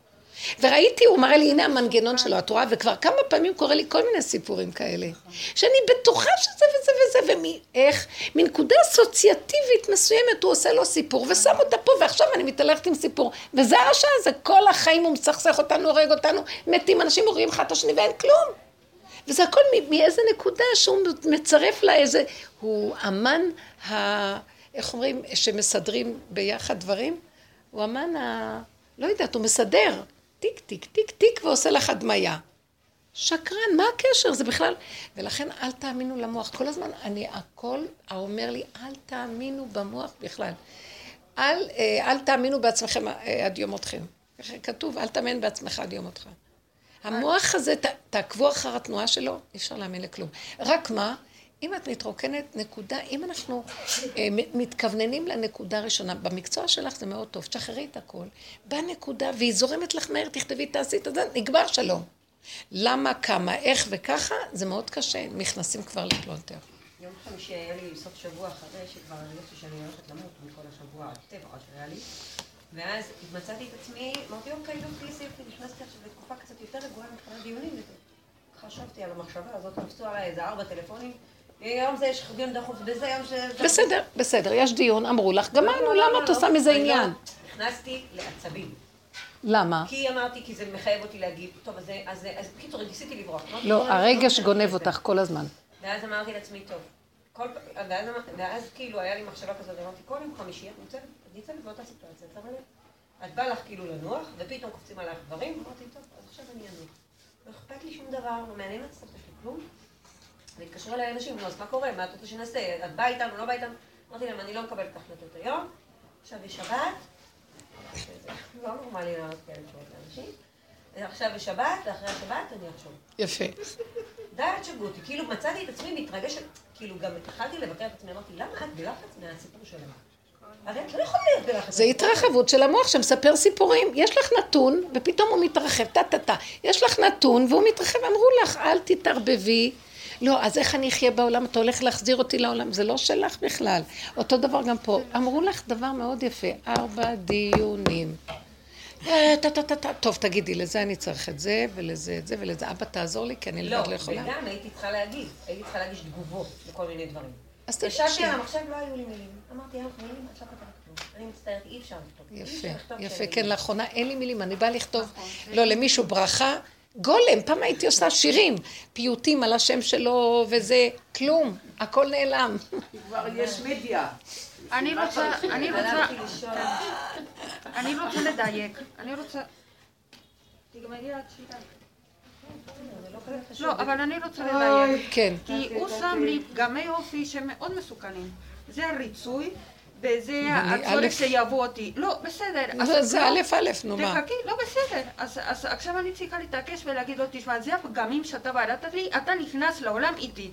וראיתי, הוא מראה לי, הנה המנגנון שלו, את רואה, וכבר כמה פעמים קורה לי כל מיני סיפורים כאלה. שאני בטוחה שזה וזה וזה, ואיך, מנקודה אסוציאטיבית מסוימת הוא עושה לו סיפור, ושם אותה פה, ועכשיו אני מתהלכת עם סיפור. וזה הרשע הזה, כל החיים הוא מסכסך אותנו, הורג אותנו, מתים, אנשים הורגים אחד את השני, ואין כלום. וזה הכל מאיזה נקודה שהוא מצרף לה איזה, הוא אמן ה... איך אומרים, שמסדרים ביחד דברים? הוא אמן ה... לא יודעת, הוא מסדר. טיק, טיק, טיק, טיק, ועושה לך הדמיה. שקרן, מה הקשר? זה בכלל... ולכן אל תאמינו למוח. כל הזמן אני, הכל האומר לי, אל תאמינו במוח בכלל. אל, אה, אל תאמינו בעצמכם אה, עד יום מותכם. כתוב, אל תאמן בעצמך עד יום מותך. המוח הזה, ת, תעקבו אחר התנועה שלו, אי אפשר להאמין לכלום. רק מה? אם את מתרוקנת נקודה, אם אנחנו אה, מתכווננים לנקודה הראשונה, במקצוע שלך זה מאוד טוב, תשחררי את הכל, בנקודה, והיא זורמת לך מהר, תכתבי, תעשי את זה, נגמר שלום. למה, כמה, איך וככה, זה מאוד קשה, נכנסים כבר לפלונטר. יום חמישי היה לי סוף שבוע אחרי שכבר הרגשתי שאני הולכת למות מכל השבוע הטבע שהיה לי ואז מצאתי את עצמי, אמרתי אוקיי, יופי, איזה יופי, נכנסתי עכשיו לתקופה קצת יותר רגועה מבחינת דיונים. חשבתי על המחשבה הזאת, נפצו עליי איזה ארבע טלפונים, יום זה יש דיון דחוף, בזה יום ש... בסדר, בסדר, יש דיון, אמרו לך, גמרנו, למה את עושה מזה עניין? נכנסתי לעצבים. למה? כי אמרתי, כי זה מחייב אותי להגיב. טוב, אז, בקיצור, ניסיתי לברוח. לא, "בוא, אני הרגש לא גונב נכנסת לזה." אותך כל הזמן. ואז אמרתי לעצמי, טוב, כל, ואז, כאילו היה לי מחשבה כזאת, אמרתי, כל יום חמישי את ניצבת, את ניצבת באותה סיטואציה, את שמה לב? את באה לך כאילו לנוח, ופתאום קופצים עלייך דברים, אמרתי, טוב, אז עכשיו אני אנוח. לא אכפת לי שום דבר, לא מעניין את הסבתא שלי כלום. והתקשרו אליי אנשים, נו, אז מה קורה? מה את רוצה שנעשה? את באה איתנו, לא באה איתנו? אמרתי להם, אני לא מקבלת החלטות היום, עכשיו יש שבת, לא נורמלי לענות כאלה תשובות לאנשים, עכשיו יש שבת, ואחרי השבת אני אחשוב. יפה. די, אל תשגעו אותי. כאילו מצאתי את עצמי מתרגשת, כאילו גם התחלתי לבקר את עצמי, אמרתי, למה את בלחץ מהסיפור? הרי את לא יכולה להיות בלחץ. זה התרחבות של המוח שמספר סיפורים. יש לך נתון, ופתאום הוא מתרחב, טה-טה-טה. יש לך נתון, והוא מתרחב, אמרו לך, אל תתערבבי. לא, אז איך אני אחיה בעולם? אתה הולך להחזיר אותי לעולם? זה לא שלך בכלל. אותו דבר גם פה. אמרו לך דבר מאוד יפה, ארבע דיונים. אה. טוב, תגידי, לזה אני צריך את זה, ולזה את זה, ולזה. אבא, תעזור לי, כי אני לא, לבד לא יכולה. וגם הייתי צריכה להגיב. הייתי צריכה להגיש תגובות לכל מיני דברים. אז תגידי. ישבתי על המחשב, לא היו לי מילים. אמרתי, אין מילים, את לא כתבת כלום. אני מצטערת, אי אפשר לכתוב. יפה, יפה, כן. לאחרונה אין לי מילים, אני באה לכתוב, לא, למישהו ברכה, גולם, פעם הייתי עושה שירים, פיוטים על השם שלו וזה, כלום, הכל נעלם. כבר יש מדיה. אני רוצה, אני רוצה. אני רוצה לדייק, אני רוצה... תגמרי לא. לא, אבל אני רוצה לדייק. כן, כי הוא שם לי פגמי אופי שמאוד מסוכנים. זה הריצוי, וזה הצורך א'. שיבוא אותי. לא, בסדר. זה- זה לא, א' א', נו מה. תחכי, לא בסדר. אז, אז עכשיו אני צריכה להתעקש ולהגיד לו, תשמע, זה הפגמים שאתה בראת לי, אתה נכנס לעולם איתי.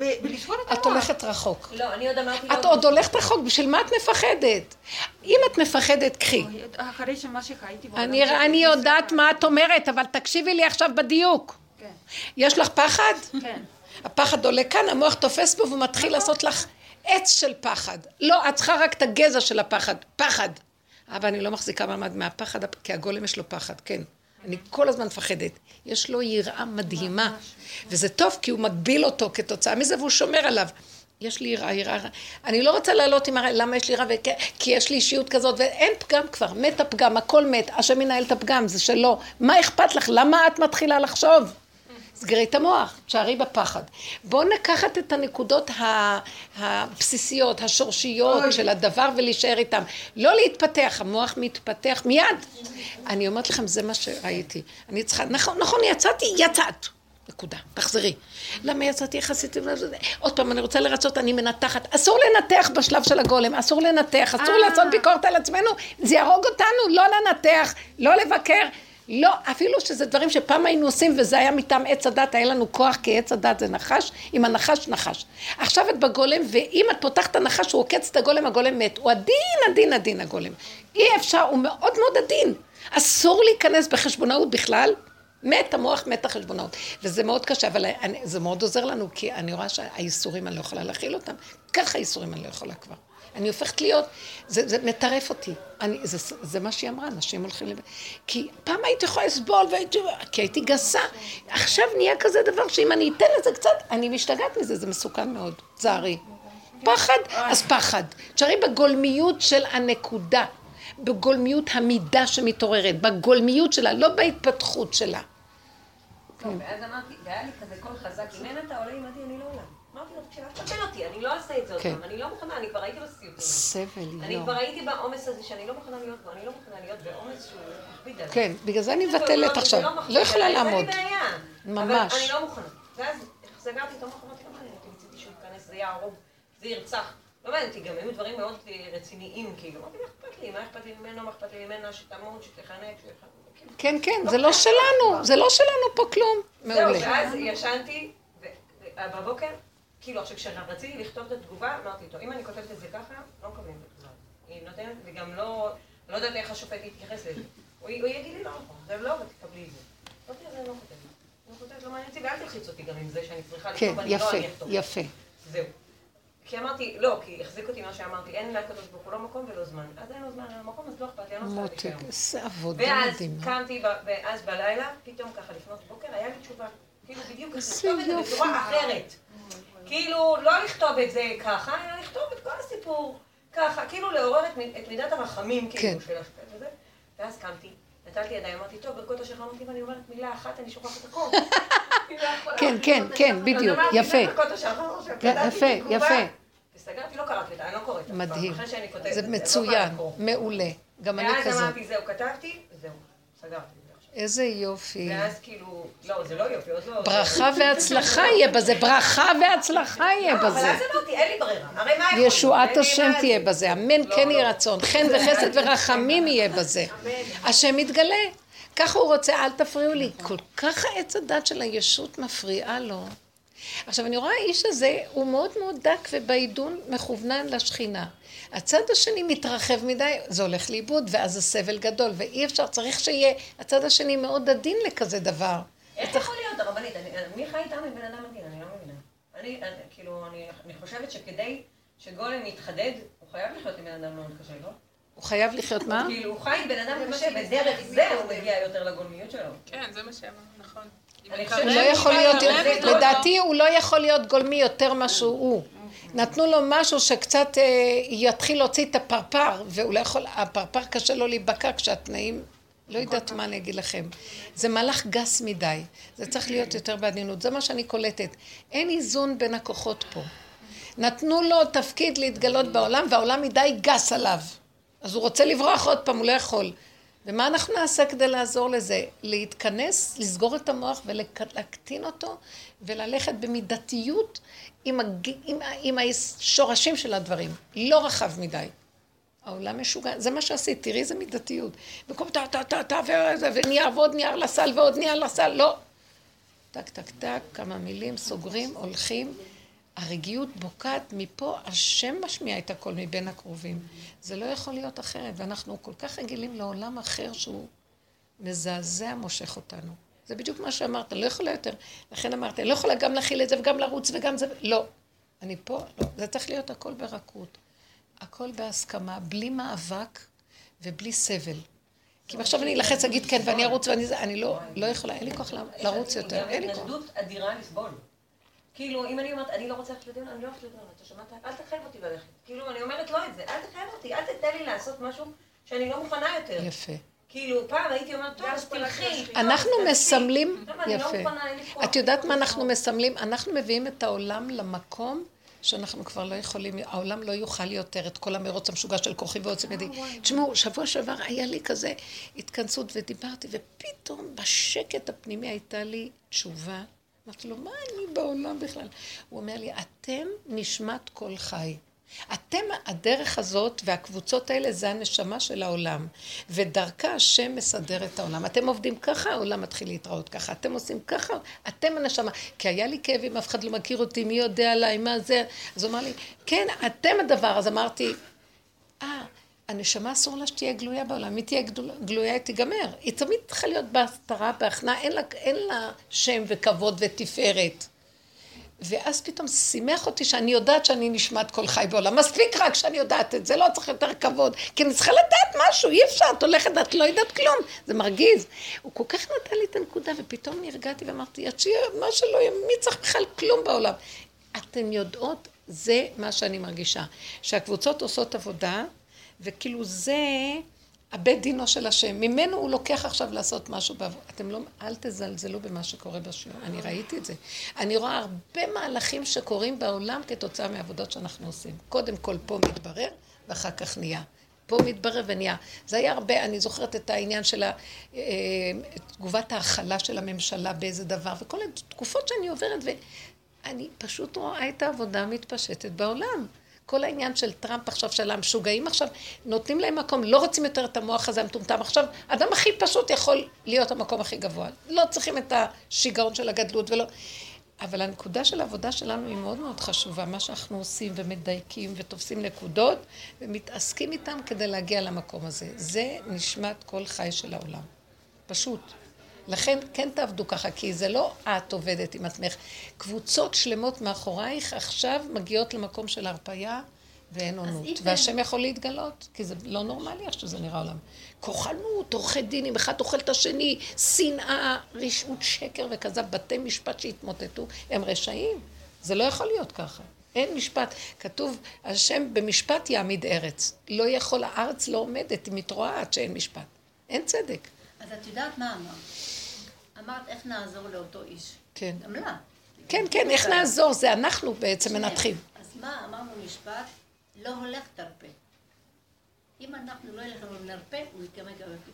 ו- ולסגור את המוח. את הולכת רחוק. לא, אני עוד אמרתי. את עוד הולכת רחוק, בשביל מה את מפחדת? אם את מפחדת, קחי. אחרי שמה שחייתי אני, יודעת מה את אומרת, אבל תקשיבי לי עכשיו בדיוק. כן, יש לך פחד? כן. הפחד עולה כאן, המוח תופס בו ומתחיל לעשות לך עץ של פחד. לא, את צריכה רק את הגזע של הפחד. פחד. אבל אני לא מחזיקה מעמד מהפחד, כי הגולם יש לו פחד, כן. אני כל הזמן מפחדת. יש לו יראה מדהימה. וזה טוב, כי הוא מגביל אותו כתוצאה מזה, והוא שומר עליו. יש לי יראה, יראה, אני לא רוצה לעלות עם הרע, למה יש לי יראה? כי יש לי אישיות כזאת, ואין פגם כבר, מת הפגם, הכל מת, השם ינהל את הפגם, זה שלו. מה אכפת לך? למה את מתחילה לחשוב? סגרי את המוח, תשארי בפחד. בואו נקחת את הנקודות הבסיסיות, השורשיות של הדבר ולהישאר איתם. לא להתפתח, המוח מתפתח מיד. אני אומרת לכם, זה מה שראיתי. אני צריכה, נכון, נכון, יצאתי, יצאת. נקודה, תחזרי. למה יצאתי יחסית? עוד פעם, אני רוצה לרצות, אני מנתחת. אסור לנתח בשלב של הגולם, אסור לנתח, אסור אה. לעשות ביקורת על עצמנו, זה יהרוג אותנו, לא לנתח, לא לבקר. לא, אפילו שזה דברים שפעם היינו עושים וזה היה מטעם עץ הדת, היה לנו כוח כי עץ הדת זה נחש, עם הנחש נחש. עכשיו את בגולם, ואם את פותחת הנחש, הוא עוקץ את הגולם, הגולם מת. הוא עדין, עדין, עדין הגולם. אי אפשר, הוא מאוד מאוד עדין. אסור להיכנס בחשבונאות בכלל. מת המוח, מת החשבונאות. וזה מאוד קשה, אבל אני, זה מאוד עוזר לנו, כי אני רואה שהאיסורים אני לא יכולה להכיל אותם. ככה האיסורים אני לא יכולה כבר. אני הופכת להיות, זה, זה מטרף אותי. אני, זה, זה מה שהיא אמרה, אנשים הולכים לב... כי פעם הייתי יכולה לסבול, והייתי, כי הייתי גסה. עכשיו נהיה כזה דבר שאם אני אתן לזה קצת, אני משתגעת מזה, זה מסוכן מאוד. צערי. פחד, אז פחד. תשארי בגולמיות של הנקודה. בגולמיות המידה שמתעוררת, בגולמיות שלה, לא בהתפתחות שלה. טוב, ואז אמרתי, והיה לי כזה קול חזק, אם אין אתה עולה עמדי, אני לא עולה. אמרתי לו, תקשיב, אל אותי, אני לא אעשה את זה עוד כן. פעם, אני לא מוכנה, אני כבר הייתי בסיוטים. סבל, אני לא. כבר הייתי בעומס הזה שאני לא מוכנה להיות בו, אני לא מוכנה להיות בעומס שהוא מכביד עליי. כן, בגלל זה אני מבטלת לא- עכשיו. מכביד לא יכולה לעמוד. ממש. אבל אני לא מוכנה. ואז סגרתי את המוח, אמרתי, לא מעניין אותי, מצידי שהוא ייכנס, זה יהרוג, זה ירצח. לא מעניין אותי, גם היו דברים מאוד אה, רציניים, כאילו. אמרתי, מה אכפת לי? מה אכפת לי ממנו? מה אכפת לי ממנה? שתמות, שתחנק. כן, כן, זה לא שלנו, זה לא שלנו פה כלום. זהו. ואז ישנתי, ובבוקר, כאילו עכשיו כשרציתי לכתוב את התגובה, אמרתי, טוב, אם אני כותבת את זה ככה, לא מקבלים את התגובה. היא נותנת, וגם לא, לא יודעת איך השופט יתייחס לזה. הוא יגיד לי לא נכון, זה לא, ותקבלי את זה. אמרתי, אז אני לא כותבת. אני לא כותבת, לא מעניין אותי, ואל תלחיץ אותי גם עם זה שאני צריכה כן, לכתוב, אני לא, יפה, אני אכתוב. יפה. זהו. כי אמרתי, לא, כי החזיק אותי מה שאמרתי, אין לקדוש ברוך הוא לא מקום ולא זמן. אז אין לו זמן, אין לו מקום, אז לא אכפת לי, אני לא צריכה עבודה ואז. קמתי, ואז בלילה, פתאום ככה לפנות בוקר, היה לי תשובה. כאילו בדיוק לכתוב את זה. בצורה אחרת. כאילו, לא לכתוב את זה ככה, אלא לכתוב את כל הסיפור ככה, כאילו לעורר את מידת הרחמים, כן. כאילו, של השופט וזה. ואז קמתי, נטלתי ידיים, אמרתי, טוב, ברכות השחר, אמרתי, אם אני אומרת מילה אחת, אני שוכחת הכל. [LAUGHS] לא. כן, כן, כן, בדיוק, יפה. כתבתי יפה, יפה. וסגרתי, לא קראתי אותה, אני לא קוראת. מדהים. זה לא מצוין. מעולה. גם אני ואז כזאת. אמרתי, זהו, כתבתי, זהו, סגרתי. איזה יופי. ואז כאילו, לא, זה לא יופי, עוד לא... ברכה והצלחה יהיה בזה, ברכה והצלחה יהיה לא, אבל בזה. אז אמרתי, אין לי ברירה, הרי מה יכול? ישועת השם תהיה זה. בזה, אמן לא, כן לא. יהי רצון, חן וחסד [LAUGHS] ורחמים יהיה בזה. השם יתגלה. ככה הוא רוצה, אל תפריעו לי. כל כך העץ הדת של הישות מפריעה לו. עכשיו, אני רואה האיש הזה, הוא מאוד מאוד דק ובעידון מכוונן לשכינה. הצד השני מתרחב מדי, זה הולך לאיבוד, ואז הסבל גדול, ואי אפשר, צריך שיהיה הצד השני מאוד עדין לכזה דבר. איך יכול להיות, הרבנית? מי חי איתם עם בן אדם מדהים? אני לא מבינה. אני, כאילו, אני אני חושבת שכדי שגולם יתחדד, הוא חייב לחיות עם בן אדם מאוד קשה, לא? הוא חייב לחיות מה? כאילו, הוא חי עם בן אדם קשה, ודרך זה הוא מגיע יותר לגולמיות שלו. כן, זה מה שאמרנו, נכון. הוא לא יכול להיות, לדעתי הוא לא יכול להיות גולמי יותר מה שהוא הוא. נתנו לו משהו שקצת אה, יתחיל להוציא את הפרפר, והוא לא יכול, הפרפר קשה לו להיבקע כשהתנאים, לא יודעת מה אני אגיד לכם. זה מהלך גס מדי, זה צריך להיות יותר בעדינות, זה מה שאני קולטת. אין איזון בין הכוחות פה. נתנו לו תפקיד להתגלות בעולם, והעולם מדי גס עליו. אז הוא רוצה לברוח עוד פעם, הוא לא יכול. ומה אנחנו נעשה כדי לעזור לזה? להתכנס, לסגור את המוח ולהקטין אותו, וללכת במידתיות עם, הג... עם, עם השורשים של הדברים. לא רחב מדי. העולם משוגע, זה מה שעשית, תראי איזה מידתיות. במקום טה טה טה טה ונייר ועוד נייר לסל ועוד נייר לסל, לא. טק טק טק, כמה מילים, סוגרים, הולכים. הרגיעות בוקעת מפה, השם משמיע את הכל מבין הקרובים. זה לא יכול להיות אחרת, ואנחנו כל כך רגילים לעולם אחר שהוא מזעזע מושך אותנו. זה בדיוק מה שאמרת, אני לא יכולה יותר. לכן אמרתי, אני לא יכולה גם להכיל את זה וגם לרוץ וגם זה... לא. אני פה, לא. זה צריך להיות הכל ברכות. הכל בהסכמה, בלי מאבק ובלי סבל. כי אם עכשיו אני אלחץ, אגיד כן, ואני ארוץ ואני זה, אני לא, לא יכולה, אין לי כוח לרוץ יותר, אין לי כוח. התנגדות אדירה לסבול. כאילו, אם אני אומרת, אני לא רוצה ללכת לדיון, אני לא הולכת לדיון, אתה שמעת? אל תחייב אותי ללכת. כאילו, אני אומרת לא את זה, אל תחייב אותי, אל תתן לי לעשות משהו שאני לא מוכנה יותר. יפה. כאילו, פעם הייתי אומרת, טוב, אז תלכי. אנחנו תעשי." מסמלים, לא יפה. את יודעת מה אנחנו מסמלים? אנחנו מביאים את העולם למקום שאנחנו כבר לא יכולים, העולם לא יוכל יותר את כל המרוץ המשוגע של כוחי ועוצם ידי. תשמעו, שבוע שעבר היה לי כזה התכנסות ודיברתי, ופתאום בשקט הפנימי הייתה לי תשובה. אמרתי לו, מה אני בעולם בכלל? הוא אומר לי, אתם נשמת כל חי. אתם, הדרך הזאת והקבוצות האלה זה הנשמה של העולם. ודרכה השם מסדר את העולם. אתם עובדים ככה, העולם מתחיל להתראות ככה. אתם עושים ככה, אתם הנשמה. כי היה לי כאבים, אף אחד לא מכיר אותי, מי יודע עליי, מה זה? אז הוא אמר לי, כן, אתם הדבר. אז אמרתי, אה, הנשמה אסור לה שתהיה גלויה בעולם. היא תהיה גלויה, היא תיגמר. היא תמיד צריכה להיות בהסתרה, בהכנעה, אין אין לה שם וכבוד ותפארת. ואז פתאום שימח אותי שאני יודעת שאני נשמת כל חי בעולם. מספיק רק שאני יודעת את זה, לא צריך יותר כבוד. כי אני צריכה לדעת משהו, אי אפשר, את הולכת, את לא יודעת כלום. זה מרגיז. הוא כל כך נתן לי את הנקודה, ופתאום נרגעתי ואמרתי, עד שיהיה מה שלא יהיה, מי צריך בכלל כלום בעולם? אתן יודעות, זה מה שאני מרגישה. שהקבוצות עושות עבודה, וכאילו זה הבית דינו של השם. ממנו הוא לוקח עכשיו לעשות משהו בעבור. אתם לא, אל תזלזלו במה שקורה בשיעור. אני ראיתי את זה. אני רואה הרבה מהלכים שקורים בעולם כתוצאה מעבודות שאנחנו עושים. קודם כל פה מתברר, ואחר כך נהיה. פה מתברר ונהיה. זה היה הרבה, אני זוכרת את העניין של ה- אה, תגובת ההכלה של הממשלה באיזה דבר, וכל התקופות שאני עוברת, ואני פשוט רואה את העבודה המתפשטת בעולם. כל העניין של טראמפ עכשיו, של המשוגעים עכשיו, נותנים להם מקום, לא רוצים יותר את המוח הזה המטומטם. עכשיו, אדם הכי פשוט יכול להיות המקום הכי גבוה. לא צריכים את השיגעון של הגדלות ולא... אבל הנקודה של העבודה שלנו היא מאוד מאוד חשובה, מה שאנחנו עושים ומדייקים ותופסים נקודות ומתעסקים איתם כדי להגיע למקום הזה. זה נשמת כל חי של העולם. פשוט. לכן כן תעבדו ככה, כי זה לא את עובדת עם עצמך. קבוצות שלמות מאחורייך עכשיו מגיעות למקום של הרפייה ואין עונות. אם והשם יכול להתגלות, כי זה לא נורמלי איך שזה נראה עולם. כוחנות, עורכי דינים, אחד אוכל את השני, שנאה, רשעות, שקר וכזב, בתי משפט שהתמוטטו, הם רשעים. זה לא יכול להיות ככה. אין משפט. כתוב, השם במשפט יעמיד ארץ. לא יכול, הארץ לא עומדת, היא מתרועה עד שאין משפט. אין צדק. אז את יודעת מה אמרת? אמרת איך נעזור לאותו איש. כן. גם לה. כן, כן, איך נעזור? זה אנחנו בעצם שנייה. מנתחים. אז מה, אמרנו משפט, לא הולך תרפה. אם אנחנו לא ילך ונרפה, הוא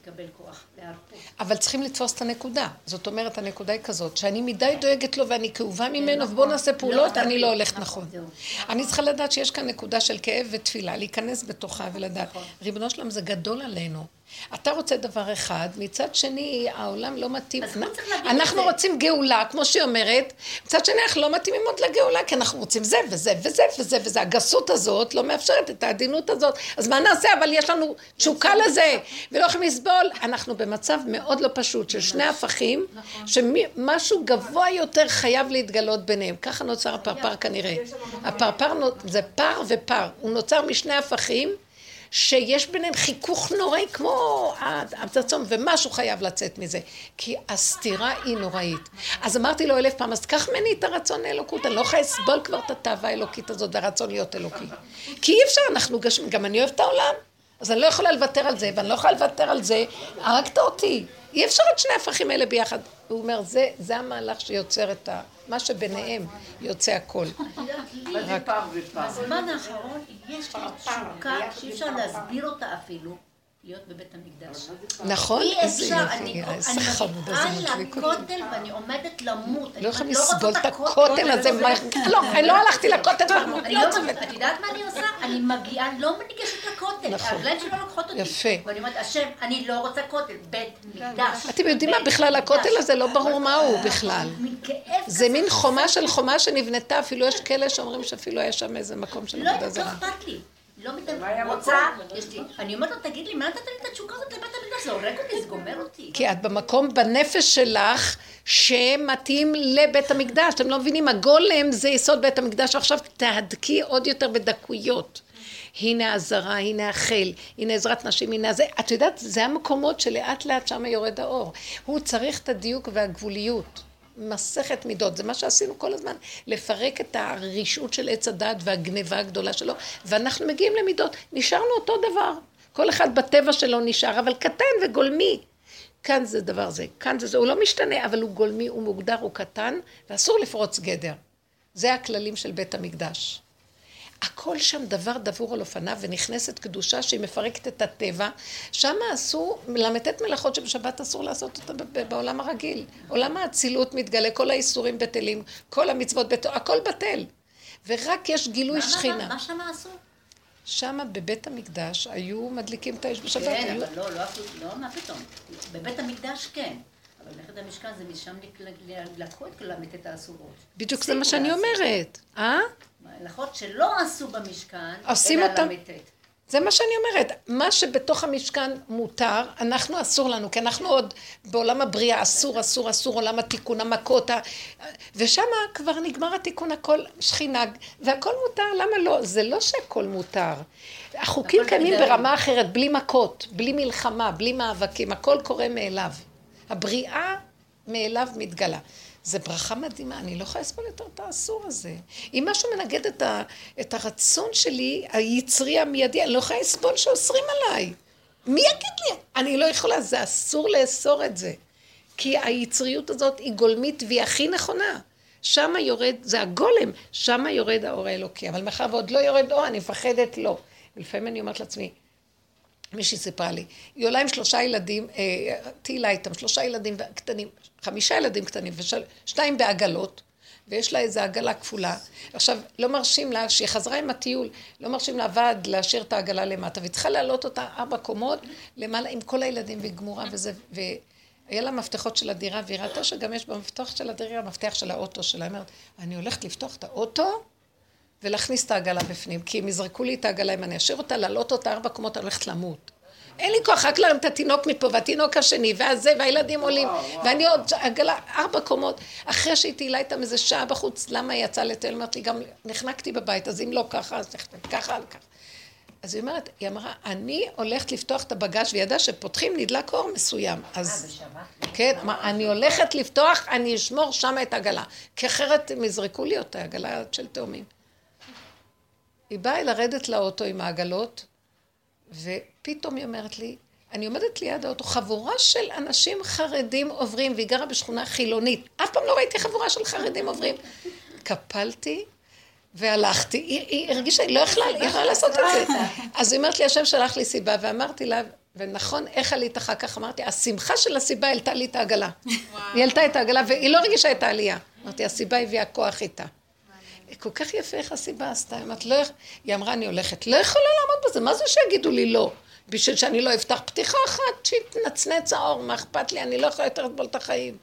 יקבל, כוח להרפות. אבל צריכים לתפוס את הנקודה. זאת אומרת, הנקודה היא כזאת, שאני מדי דואגת לו ואני כאובה ממנו, נכון. ובואו נעשה פעולות, לא אני לא נכון, הולכת נכון, נכון. זהו. אני צריכה לדעת שיש כאן נקודה של כאב ותפילה, להיכנס בתוכה ולדעת. נכון. ריבונו שלם, זה גדול עלינו. אתה רוצה דבר אחד, מצד שני, העולם לא מתאים. אז הוא צריך להגיד אנחנו את זה. רוצים גאולה, כמו שהיא אומרת, מצד שני, אנחנו לא מתאימים עוד לגאולה, כי אנחנו רוצים זה וזה וזה וזה וזה. הגסות הזאת לא מאפשרת את העדינות הזאת. אז מה נעשה? אבל יש לנו תשוקה לזה, ולא יכולים לסבול. אנחנו במצב מאוד לא פשוט של שני הפכים, שמשהו גבוה יותר חייב להתגלות ביניהם. ככה נוצר הפרפר כנראה. הפרפר זה פר ופר. הוא נוצר משני הפכים. שיש ביניהם חיכוך נוראי כמו הפצצום, ומשהו חייב לצאת מזה, כי הסתירה היא נוראית. אז אמרתי לו אלף פעם, אז קח ממני את הרצון לאלוקות, אני לא יכולה לסבול כבר את התאווה האלוקית הזאת והרצון להיות אלוקי. כי אי אפשר, אנחנו גשמים, גם אני אוהבת את העולם, אז אני לא יכולה לוותר על זה, ואני לא יכולה לוותר על זה, הרגת אותי. אי אפשר את שני ההפכים האלה ביחד. הוא אומר, זה, זה המהלך שיוצר את ה... מה שביניהם יוצא הכל. ופר? בזמן האחרון יש לי תשוקה שאי אפשר להסביר אותה אפילו, להיות בבית המקדש. נכון? אי איזה אפשר, יופי, אני איזה אני חמוד, מגיעה איזה מדליק אותי. לכותל ואני עומדת למות. לא אני רוצה לסבול את הכותל הזה, מה- לא, אני לא הלכתי לכותל אני לא לא. את יודעת מה אני עושה? אני מגיעה, לא ניגשת לכותל. נכון. הרגליים שלי לא לוקחות אותי. יפה. ואני אומרת, השם, אני לא רוצה כותל, בית מקדש. אתם יודעים מה, בכלל. הכותל הזה לא ברור מה הוא בכלל. זה מין חומה של. חומה שנבנתה, אפילו יש כאלה שאומרים שאפילו היה שם איזה מקום של לא עבודה יודעת, לא זרה. אכפת לי. לא היה מתאמצת, רוצה, מקום? יש לי, אני אומרת לו, תגיד לי, מה נתת לי את התשוקה הזאת לבית המקדש? זה הורג אותי, זה גומר אותי. כי את במקום בנפש שלך שמתאים לבית המקדש. אתם לא מבינים, הגולם זה יסוד בית המקדש, ועכשיו תהדקי עוד יותר בדקויות. הנה הזרה, הנה החל, הנה עזרת נשים, הנה זה. את יודעת, זה המקומות שלאט לאט שם יורד האור. הוא צריך את הדיוק והגבוליות. מסכת מידות, זה מה שעשינו כל הזמן, לפרק את הרשעות של עץ הדת והגניבה הגדולה שלו, ואנחנו מגיעים למידות, נשארנו אותו דבר. כל אחד בטבע שלו נשאר, אבל קטן וגולמי. כאן זה דבר זה, כאן זה זה, הוא לא משתנה, אבל הוא גולמי, הוא מוגדר, הוא קטן, ואסור לפרוץ גדר. זה הכללים של בית המקדש. הכל שם דבר דבור על אופניו, ונכנסת קדושה שהיא מפרקת את הטבע. שם אסור, ל"ט מלאכות שבשבת אסור לעשות אותה בעולם הרגיל. עולם האצילות מתגלה, כל האיסורים בטלים, כל המצוות בטל, הכל בטל. ורק יש גילוי מה- מה- שכינה. מה שמה עשו? שם בבית המקדש היו מדליקים את האש בשבת. כן, היו... אבל לא, לא עשו, לא, מה פתאום. בבית המקדש כן. אבל מלאכת המשכן זה משם לקחו את כל המיטות האסורות. בדיוק זה מה שאני. אומרת. אה? מלאכות שלא עשו במשכן, עושים אלא אותם. זה מה שאני אומרת. מה שבתוך המשכן מותר, אנחנו אסור לנו, כי אנחנו עוד בעולם הבריאה, אסור, אסור, אסור, עולם התיקון, המכות, ה- ושם כבר נגמר התיקון, הכל שכינה, והכל מותר, למה לא? זה לא שהכל מותר. החוקים קיימים. ברמה אחרת, בלי מכות, בלי מלחמה, בלי מאבקים, הכל קורה מאליו. הבריאה מאליו מתגלה. זה ברכה מדהימה, אני לא יכולה לסבול יותר את האסור הזה. אם משהו מנגד את, ה, את הרצון שלי, היצרי המיידי, אני לא יכולה לסבול שאוסרים עליי. מי יגיד לי? אני לא יכולה, זה אסור לאסור את זה. כי היצריות הזאת היא גולמית והיא הכי נכונה. שמה יורד, זה הגולם, שמה יורד האור האלוקי. אבל מאחר ועוד לא יורד אור, אני מפחדת לא. ולפעמים אני אומרת לעצמי, מישהי סיפרה לי, היא עולה עם שלושה ילדים, אה, תהילה איתם, שלושה ילדים קטנים, חמישה ילדים קטנים, ושתיים בעגלות, ויש לה איזו עגלה כפולה. עכשיו, לא מרשים לה, שהיא חזרה עם הטיול, לא מרשים לה ועד להשאיר את העגלה למטה, והיא צריכה להעלות אותה ארבע קומות למעלה עם כל הילדים, והיא גמורה וזה, והיה לה מפתחות של הדירה, והיא ראתה שגם יש במפתח של הדירה מפתח של האוטו שלה. היא אומרת, אני הולכת לפתוח את האוטו ולהכניס את העגלה בפנים, כי אם יזרקו לי את העגלה, אם אני אשאיר אותה, להעלות אותה ארבע קומות, אני הולכת למות. אין לי כוח רק להרים את התינוק מפה, והתינוק השני, והזה, והילדים עולים, ואני עוד עגלה, ארבע קומות. אחרי שהיא תהילה איתם איזה שעה בחוץ, למה היא יצאה לטייל? אמרתי, גם נחנקתי בבית, אז אם לא ככה, אז ככה, ככה. אז היא אומרת, היא אמרה, אני הולכת לפתוח את הבגז' והיא ידעה שפותחים נדלק אור מסוים. אז... אה, בשבת? כן, אמרה, אני הולכת לפתוח, אני אשמור שם את העגלה. כי אחרת הם יזרקו לי אותה, עגלה של תאומים. היא באה לרדת לאוטו עם העגלות, ופתאום היא אומרת לי, אני עומדת ליד האוטו, חבורה של אנשים חרדים עוברים, והיא גרה בשכונה חילונית. אף פעם לא ראיתי חבורה של חרדים עוברים. קפלתי והלכתי, היא, היא הרגישה, היא לא יכלה, היא יכלה לעשות את זה. אז היא אומרת לי, השם שלח לי סיבה, ואמרתי לה, ונכון, איך עלית אחר כך? אמרתי, השמחה של הסיבה העלתה לי את העגלה. היא העלתה את העגלה, והיא לא הרגישה את העלייה. אמרתי, הסיבה הביאה כוח איתה. כל כך יפה איך הסיבה עשתה, אמרת, לא, היא אמרה, אני הולכת, לא יכולה לעמוד בזה, מה זה שיגידו לי לא? בשביל שאני לא אפתח פתיחה אחת, שיתנצנץ האור, מה אכפת לי, אני לא יכולה יותר לסבול את החיים.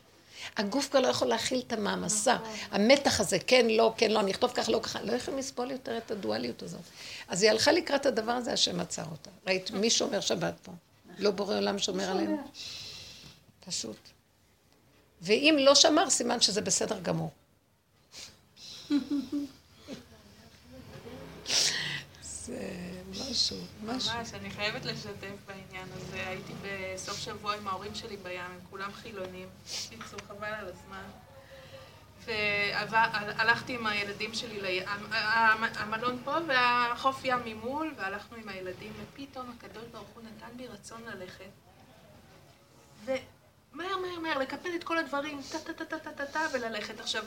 הגוף כבר לא יכול להכיל את המעמסה. המתח הזה, כן, לא, כן, לא, אני אכתוב ככה, לא ככה, לא יכולים לסבול יותר את הדואליות הזאת. אז היא הלכה לקראת הדבר הזה, השם עצר אותה. ראית, מי שומר שבת פה? לא בורא עולם שומר עלינו? פשוט. ואם לא שמר, סימן שזה בסדר גמור. [LAUGHS] זה משהו, משהו. ממש, אני חייבת לשתף בעניין הזה. הייתי בסוף שבוע עם ההורים שלי בים, הם כולם חילונים. קיצור, חבל על הזמן. והלכתי עם הילדים שלי, לים, המלון פה והחוף ים ממול, והלכנו עם הילדים, ופתאום הקדוש ברוך הוא נתן לי רצון ללכת. ומהר מהר מהר לקפל את כל הדברים, טה טה טה טה טה טה וללכת. עכשיו,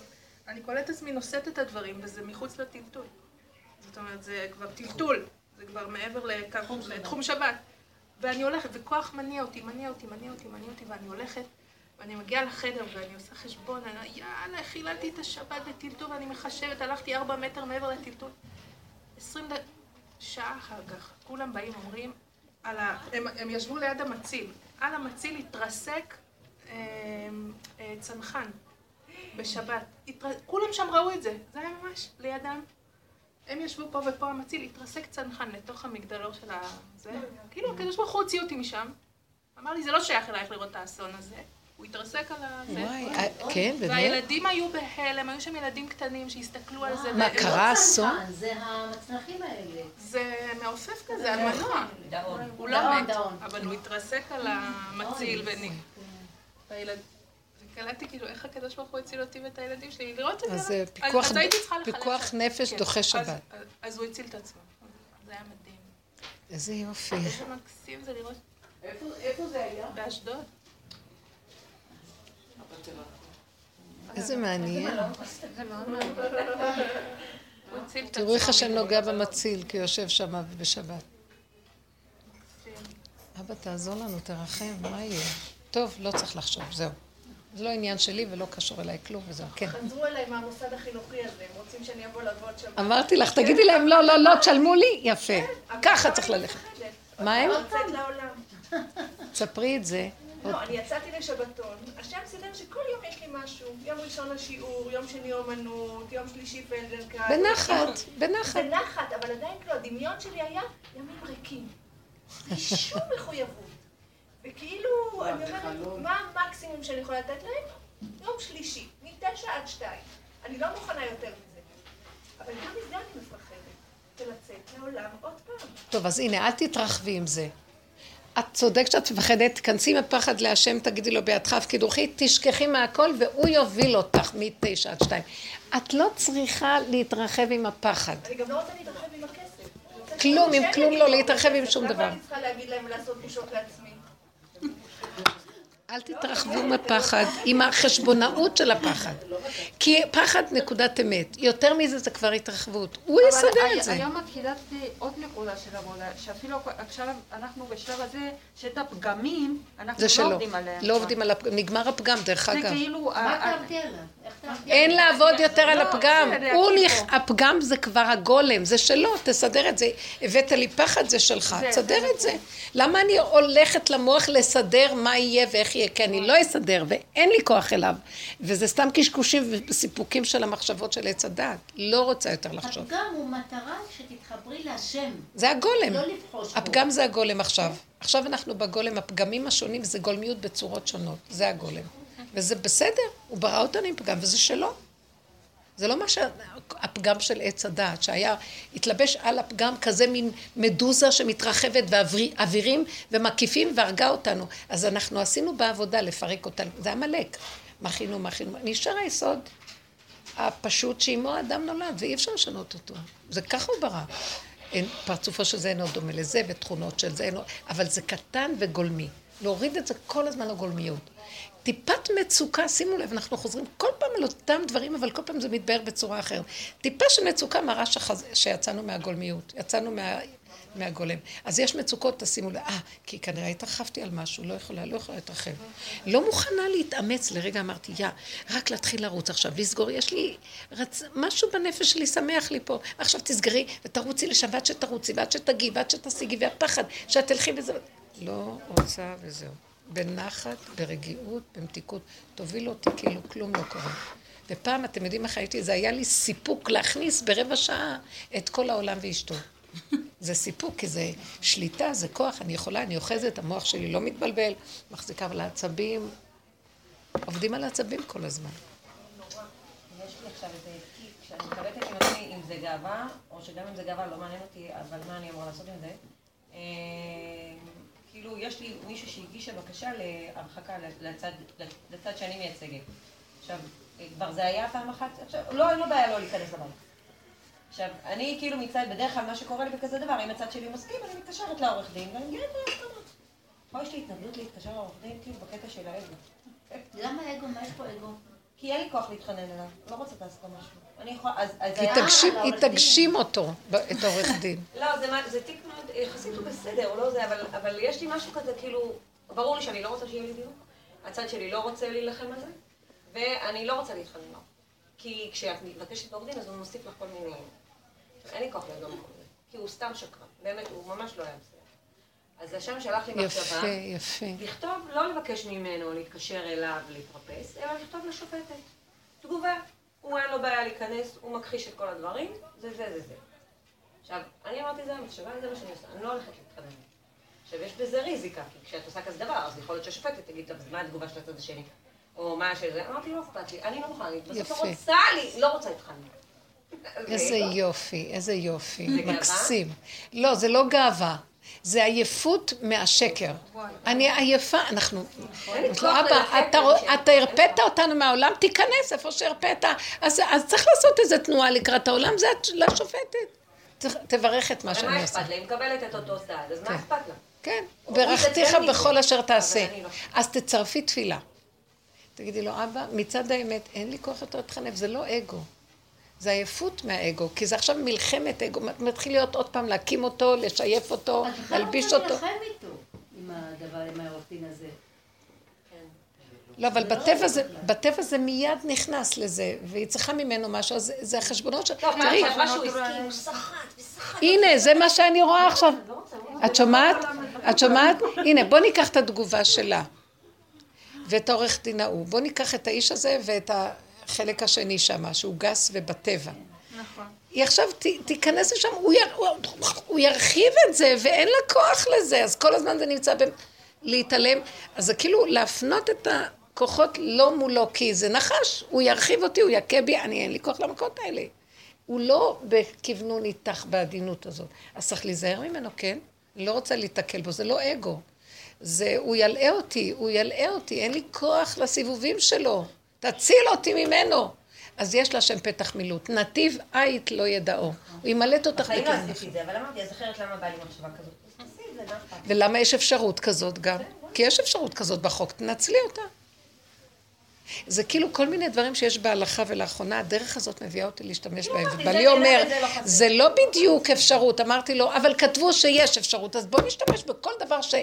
אני קולטת עצמי נושאת את הדברים, וזה מחוץ לטלטול. זאת אומרת, זה כבר טלטול, זה כבר מעבר לתחום שבת. ואני הולכת, וכוח מניע אותי, מניע אותי, מניע אותי, מניע אותי, ואני הולכת, ואני מגיעה לחדר ואני עושה חשבון, אני, יאללה, חיללתי את השבת בטלטול, ואני מחשבת, הלכתי ארבע מטר מעבר לטלטול. עשרים דקות, שעה אחר כך, כולם באים, אומרים, ה... הם, הם ישבו ליד המציל, על המציל התרסק אה, אה, צנחן. בשבת. כולם שם ראו את זה, זה היה ממש לידם. הם ישבו פה ופה המציל, התרסק צנחן לתוך המגדלור של ה... זה. כאילו, הקדוש ברוך הוא הוציא אותי משם. אמר לי, זה לא שייך אלייך לראות את האסון הזה. הוא התרסק על ה... וואי, אה, כן, באמת? והילדים היו בהלם, היו שם ילדים קטנים שהסתכלו על זה. מה, קרה אסון? זה המצנחים האלה. זה מעופף כזה, המנוע. הוא לא מת, אבל הוא התרסק על המציל ונ... קלטתי כאילו איך הקדוש ברוך הוא הציל אותי ואת הילדים שלי, לראות את זה. אז פיקוח, אז הייתי צריכה לחלק. פיקוח נפש כן. דוחה שבת. אז, אז הוא הציל את עצמו. זה היה מדהים. איזה יופי. איזה מקסים זה לראות. איפה זה היה? באשדוד. איזה מעניין. תראו איך השם נוגע במציל, כי יושב שם בשבת. אבא, תעזור לנו, תרחם, מה יהיה? טוב, לא צריך לחשוב, זהו. זה לא עניין שלי ולא קשור אליי כלום וזהו, כן. חזרו אליי מהמוסד החינוכי הזה, הם רוצים שאני אבוא לעבוד שם. אמרתי לך, תגידי להם, לא, לא, לא, תשלמו לי, יפה. כן, ככה צריך ללכת. מה הם? ספרי את זה. לא, אני יצאתי לשבתון, השם סידר שכל יום יש לי משהו. יום ראשון השיעור, יום שני אומנות, יום שלישי פלדנקה. בנחת, [LAUGHS] בנחת. בנחת, אבל עדיין לא, הדמיון שלי היה ימים ריקים. בלי שום מחויבות. וכאילו, אני אומרת, מה המקסימום שאני יכולה לתת להם? יום שלישי, מתשע עד שתיים. אני לא מוכנה יותר מזה. אבל גם מזה אני מפחדת, ולצאת לעולם עוד פעם. טוב, אז הנה, אל תתרחבי עם זה. את צודקת שאת מפחדת, תכנסי עם הפחד להשם, תגידי לו בידך הפקיד רוחי, תשכחי מהכל והוא יוביל אותך מתשע עד שתיים. את לא צריכה להתרחב עם הפחד. אני גם לא רוצה להתרחב עם הכסף. כלום, עם כלום לא להתרחב עם שום דבר. למה אני צריכה להגיד להם לעשות בושות לעצמי? אל תתרחבו מפחד, עם החשבונאות של הפחד. כי פחד נקודת אמת. יותר מזה זה כבר התרחבות. הוא יסדר אבל את זה. היום את חידדתי עוד נקודה של עבודה, שאפילו עכשיו אנחנו בשלב הזה, שאת הפגמים, אנחנו זה לא. עובדים עליהם. לא עובדים על הפגם. נגמר הפגם, דרך זה אגב. כאילו... מה ה- ה- תעבדי עליו? איך תעבדי אין? לעבוד יותר על לא, הפגם. כאילו. הפגם זה כבר הגולם, זה שלו, תסדר את זה. הבאת לי פחד, זה שלך, זה- תסדר זה את זה. למה אני הולכת למוח לסדר מה יהיה ואיך יהיה? כי אני לא אסדר ואין לי כוח אליו. וזה סתם קשקושים וסיפוקים של המחשבות של עץ הדעת. לא רוצה יותר לחשוב. הפגם הוא מטרה שתתחברי להשם. זה הגולם. לא לבחוש בו. הפגם זה הגולם עכשיו. עכשיו אנחנו בגולם, הפגמים השונים זה גולמיות בצורות שונות. זה הגולם. וזה בסדר, הוא ברא אותנו עם פגם, וזה שלו. זה לא מה שהפגם של עץ הדעת, שהיה, התלבש על הפגם כזה מין מדוזה שמתרחבת ואווירים ומקיפים והרגה אותנו. אז אנחנו עשינו בעבודה לפרק אותנו. זה עמלק. מכינו, מכינו. נשאר היסוד הפשוט שעמו האדם נולד, ואי אפשר לשנות אותו. זה ככה הוא ברא. אין, פרצופו של זה אינו דומה לזה, ותכונות של זה אינו... אבל זה קטן וגולמי. להוריד את זה כל הזמן לגולמיות. טיפת מצוקה, שימו לב, אנחנו חוזרים כל פעם על אותם דברים, אבל כל פעם זה מתבהר בצורה אחרת. טיפה של מצוקה מראה שחז... שיצאנו מהגולמיות, יצאנו מה... מהגולם. אז יש מצוקות, תשימו לב, אה, כי כנראה התרחבתי על משהו, לא יכולה, לא יכולה להתרחב. לא מוכנה להתאמץ, לרגע אמרתי, יא, רק להתחיל לרוץ עכשיו, לסגור, יש לי רצ... משהו בנפש שלי, שמח לי פה. עכשיו תסגרי ותרוצי לשם, ועד שתרוצי, ועד שתגיעי, ועד שתשיגי, והפחד, שאת תלכי וזה... לא רוצה וזהו. בנחת, ברגיעות, במתיקות. תוביל אותי כאילו כלום לא קורה. ופעם, אתם יודעים איך הייתי? זה היה לי סיפוק להכניס ברבע שעה את כל העולם ואשתו. זה סיפוק, כי זה שליטה, זה כוח, אני יכולה, אני אוחזת, המוח שלי לא מתבלבל, מחזיקה על העצבים. עובדים על העצבים כל הזמן. יש לי עכשיו איזה טיק, שאני מתלבטת עם עצמי אם זה גאווה, או שגם אם זה גאווה לא מעניין אותי, אבל מה אני אמורה לעשות עם זה? כאילו, יש לי מישהו שהגישה בקשה להרחקה לצד, לצד שאני מייצגת. עכשיו, כבר זה היה פעם אחת, עכשיו, לא, אין לו בעיה לא להיכנס לבית. עכשיו, אני כאילו מצד, בדרך כלל מה שקורה לי בכזה דבר, אם הצד שלי מסכים, אני מתקשרת לעורך דין, ואני מגיעה איתו להסכמות. פה יש לי התנגדות להתקשר לעורך דין, כאילו, בקטע של האגו. למה אגו? מה יש פה אגו? כי אין לי כוח להתחנן אליו, לא רוצה את ההסכמה שלו. אני יכולה, אז... אז היא היה- תגשים, אותו, את העורך דין. לא, זה, תיק יחסית הוא בסדר, הוא לא זה, אבל, אבל יש לי משהו כזה, כאילו, ברור לי שאני לא רוצה שיהיה לי דיוק, הצד שלי לא רוצה להילחם על זה, ואני לא רוצה להתחנן לו. כי כשאת מבקשת עורך דין, אז הוא מוסיף לך כל מיני... אין לי כוח לידו במקום הזה, כי הוא סתם שקרן, באמת, הוא ממש לא היה בסדר. אז השם שלח לי מחשבה, יפה, יפה. לכתוב, לא לבקש ממנו להתקשר אליו להתרפס, אלא לכתוב לשופטת. תגובה. הוא אין לו בעיה להיכנס, הוא מכחיש את כל הדברים, זה זה זה זה. עכשיו, אני אמרתי זה המחשבה, זה מה שאני עושה, אני לא הולכת להתקדם. עכשיו, יש בזה ריזיקה, כי כשאת עושה כזה דבר, אז יכול להיות שהשופטת תגיד, טוב, מה התגובה של הצד השני? או מה שזה, אמרתי, לא אכפת לי, אני לא מוכנה, אני בסוף. לא רוצה לי, לא רוצה להתחנן. איזה יופי, איזה יופי? מקסים. לא, זה לא גאווה. זה עייפות מהשקר. אני עייפה, אנחנו... כוח לא, אבא, אתה הרפאת אותנו מהעולם, תיכנס איפה שהרפאת. אז צריך לעשות איזה תנועה לקראת העולם, זה את- לשופטת. תברך את מה ומה שאני עושה. אכפת לה? היא מקבלת את אותו סעד, אז כן. מה אכפת לה? כן, ברכתיך בכל. אשר תעשה. לא. אז תצרפי תפילה. תגידי לו, אבא, מצד האמת, אין לי כוח יותר להתחנף, זה לא אגו. זה עייפות מהאגו, כי זה עכשיו מלחמת אגו, מתחיל להיות עוד פעם להקים אותו, לשייף אותו, את בכלל להלביש רוצה אותו. להילחם איתו, עם הדבר, עם העורך דין הזה. לא, אבל בטבע זה, בכלל. בטבע זה מיד נכנס לזה, והיא צריכה ממנו משהו, אז זה- החשבונות של... טוב, מה תראי, עכשיו, משהו הסכים, הוא סחט וסחט. הנה, זה מה שאני רואה עכשיו. את שומעת? את שומעת? הנה, בוא ניקח את התגובה שלה. ואת העורך דין ההוא. בוא ניקח את האיש הזה ואת החלק השני שם, שהוא גס ובטבע. נכון. היא עכשיו ת, תיכנס לשם, הוא, יר, הוא, הוא ירחיב את זה, ואין לה כוח לזה, אז כל הזמן זה נמצא ב... להתעלם. אז זה כאילו להפנות את הכוחות לא מולו, כי זה נחש, הוא ירחיב אותי, הוא יכה בי, אני אין לי כוח למכות האלה. הוא לא בכוונון איתך בעדינות הזאת. אז צריך להיזהר ממנו, כן? אני לא רוצה להתקל בו, זה לא אגו. זה, הוא ילאה אותי, הוא ילאה אותי, אין לי כוח לסיבובים שלו. תציל אותי ממנו. אז יש להשם פתח מילוט. נתיב עית לא ידעו. הוא ימלט אותך בחיים לא עשיתי את זה, אבל אמרתי, אז אחרת למה בא לי מחשבה כזאת? אכפת? ולמה יש אפשרות כזאת גם? כי יש אפשרות כזאת בחוק, תנצלי אותה. זה כאילו כל מיני דברים שיש בהלכה ולאחרונה, הדרך הזאת מביאה אותי להשתמש בהם. אמרתי, ובעלי אומר, לא חסר." זה לא בדיוק אפשרות. אמרתי לו, אבל כתבו שיש אפשרות, אז בוא נשתמש בכל דבר ש...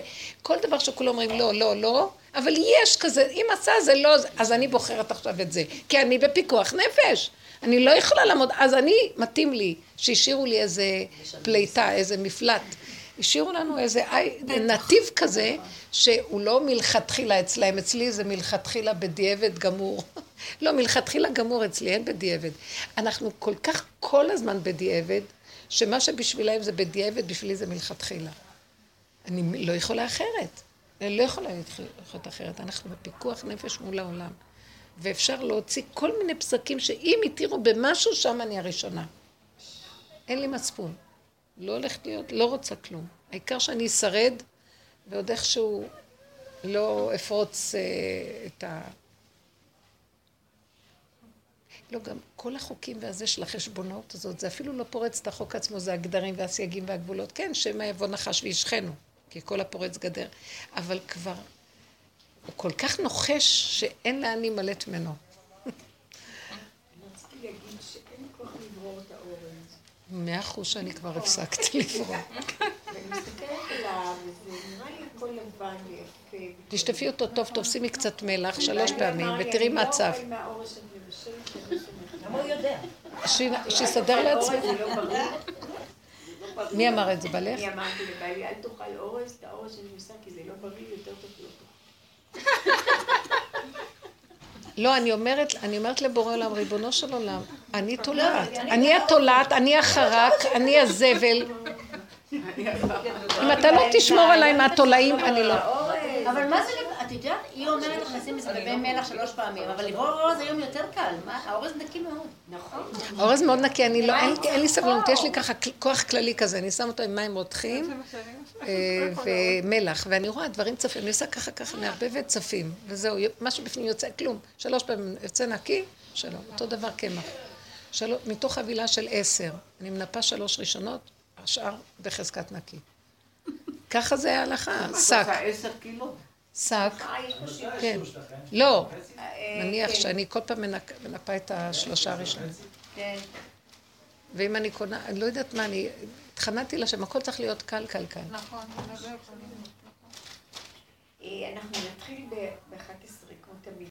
כל דבר שכולם אומרים לא, לא, לא, אבל יש כזה, אם עשה זה לא, אז אני בוחרת עכשיו את זה. כי אני בפיקוח נפש. אני לא יכולה לעמוד, אז אני, מתאים לי, שהשאירו לי איזה פליטה, איזה מפלט. השאירו לנו איזה אי- נתיב כזה, שהוא לא מלכתחילה אצלהם, אצלי זה מלכתחילה בדיעבד גמור. [LAUGHS] לא, מלכתחילה גמור אצלי, אין בדיעבד. אנחנו כל כך כל הזמן בדיעבד, שמה שבשבילם זה בדיעבד, בשבילי זה מלכתחילה. אני לא יכולה אחרת. אני לא יכולה לחיות אחרת. אנחנו בפיקוח נפש מול העולם. ואפשר להוציא כל מיני פסקים שאם התירו במשהו, שם אני הראשונה. אין לי מצפון. לא הולכת להיות, לא רוצה כלום. העיקר שאני אשרד, ועוד איכשהו לא אפרוץ אה, את ה... לא, גם כל החוקים והזה של החשבונאות הזאת, זה אפילו לא פורץ את החוק עצמו, זה הגדרים והסייגים והגבולות. כן, שמא יבוא נחש וישכנו, כי כל הפורץ גדר. אבל כבר, הוא כל כך נוחש שאין לאן להימלט ממנו. רציתי להגיד שאין לי כוח לברור את האורז. מאה אחוז שאני כבר הפסקתי לברוא. ואני מסתכלת עליו, וזה נראה לי הכל לבן ויפה. תשטפי אותו טוב טוב, שימי קצת מלח שלוש פעמים, ותראי מה אני צף. לא אני יודע? ש- שיסדר לעצמו. לא. מי אמר את זה, בעלך? אני אמרתי לבעלי, אל תאכל אורז, את האורז שאני עושה, כי זה לא בריא, יותר טוב לא תאכל. לא, אני אומרת, אני אומרת לבורא עולם, ריבונו של עולם, אני תולעת. אני התולעת, אני החרק, אני הזבל. אם אתה לא תשמור עליי מהתולעים, אני לא... אבל מה זה, את יודעת, היא אומרת לך לשים מסביבי מלח שלוש פעמים, אבל לברור אורז היום יותר קל? האורז נקי מאוד. נכון. האורז מאוד נקי, אני לא, אין- אין לי סבלנות, יש לי ככה כוח כללי כזה, אני שם אותו עם מים רותחים אה, ומלח, ואני רואה דברים צפים, אני עושה ככה ככה, מערבבת צפים, וזהו, מה שבפנים יוצא, כלום. שלוש פעמים יוצא נקי, שלום, אותו דבר קמח. מתוך חבילה של עשר, אני מנפה שלוש ראשונות, השאר בחזקת נקי. ככה זה ההלכה, שק, עשר קילו. שק, כן. לא, נניח שאני כל פעם מנפה את השלושה הראשונים. כן. ואם אני קונה, אני לא יודעת מה, אני התחננתי לשם, הכל צריך להיות קל, קל, קל. נכון, אנחנו לא. אה, אנחנו נתחיל ב-11, כמו תמיד.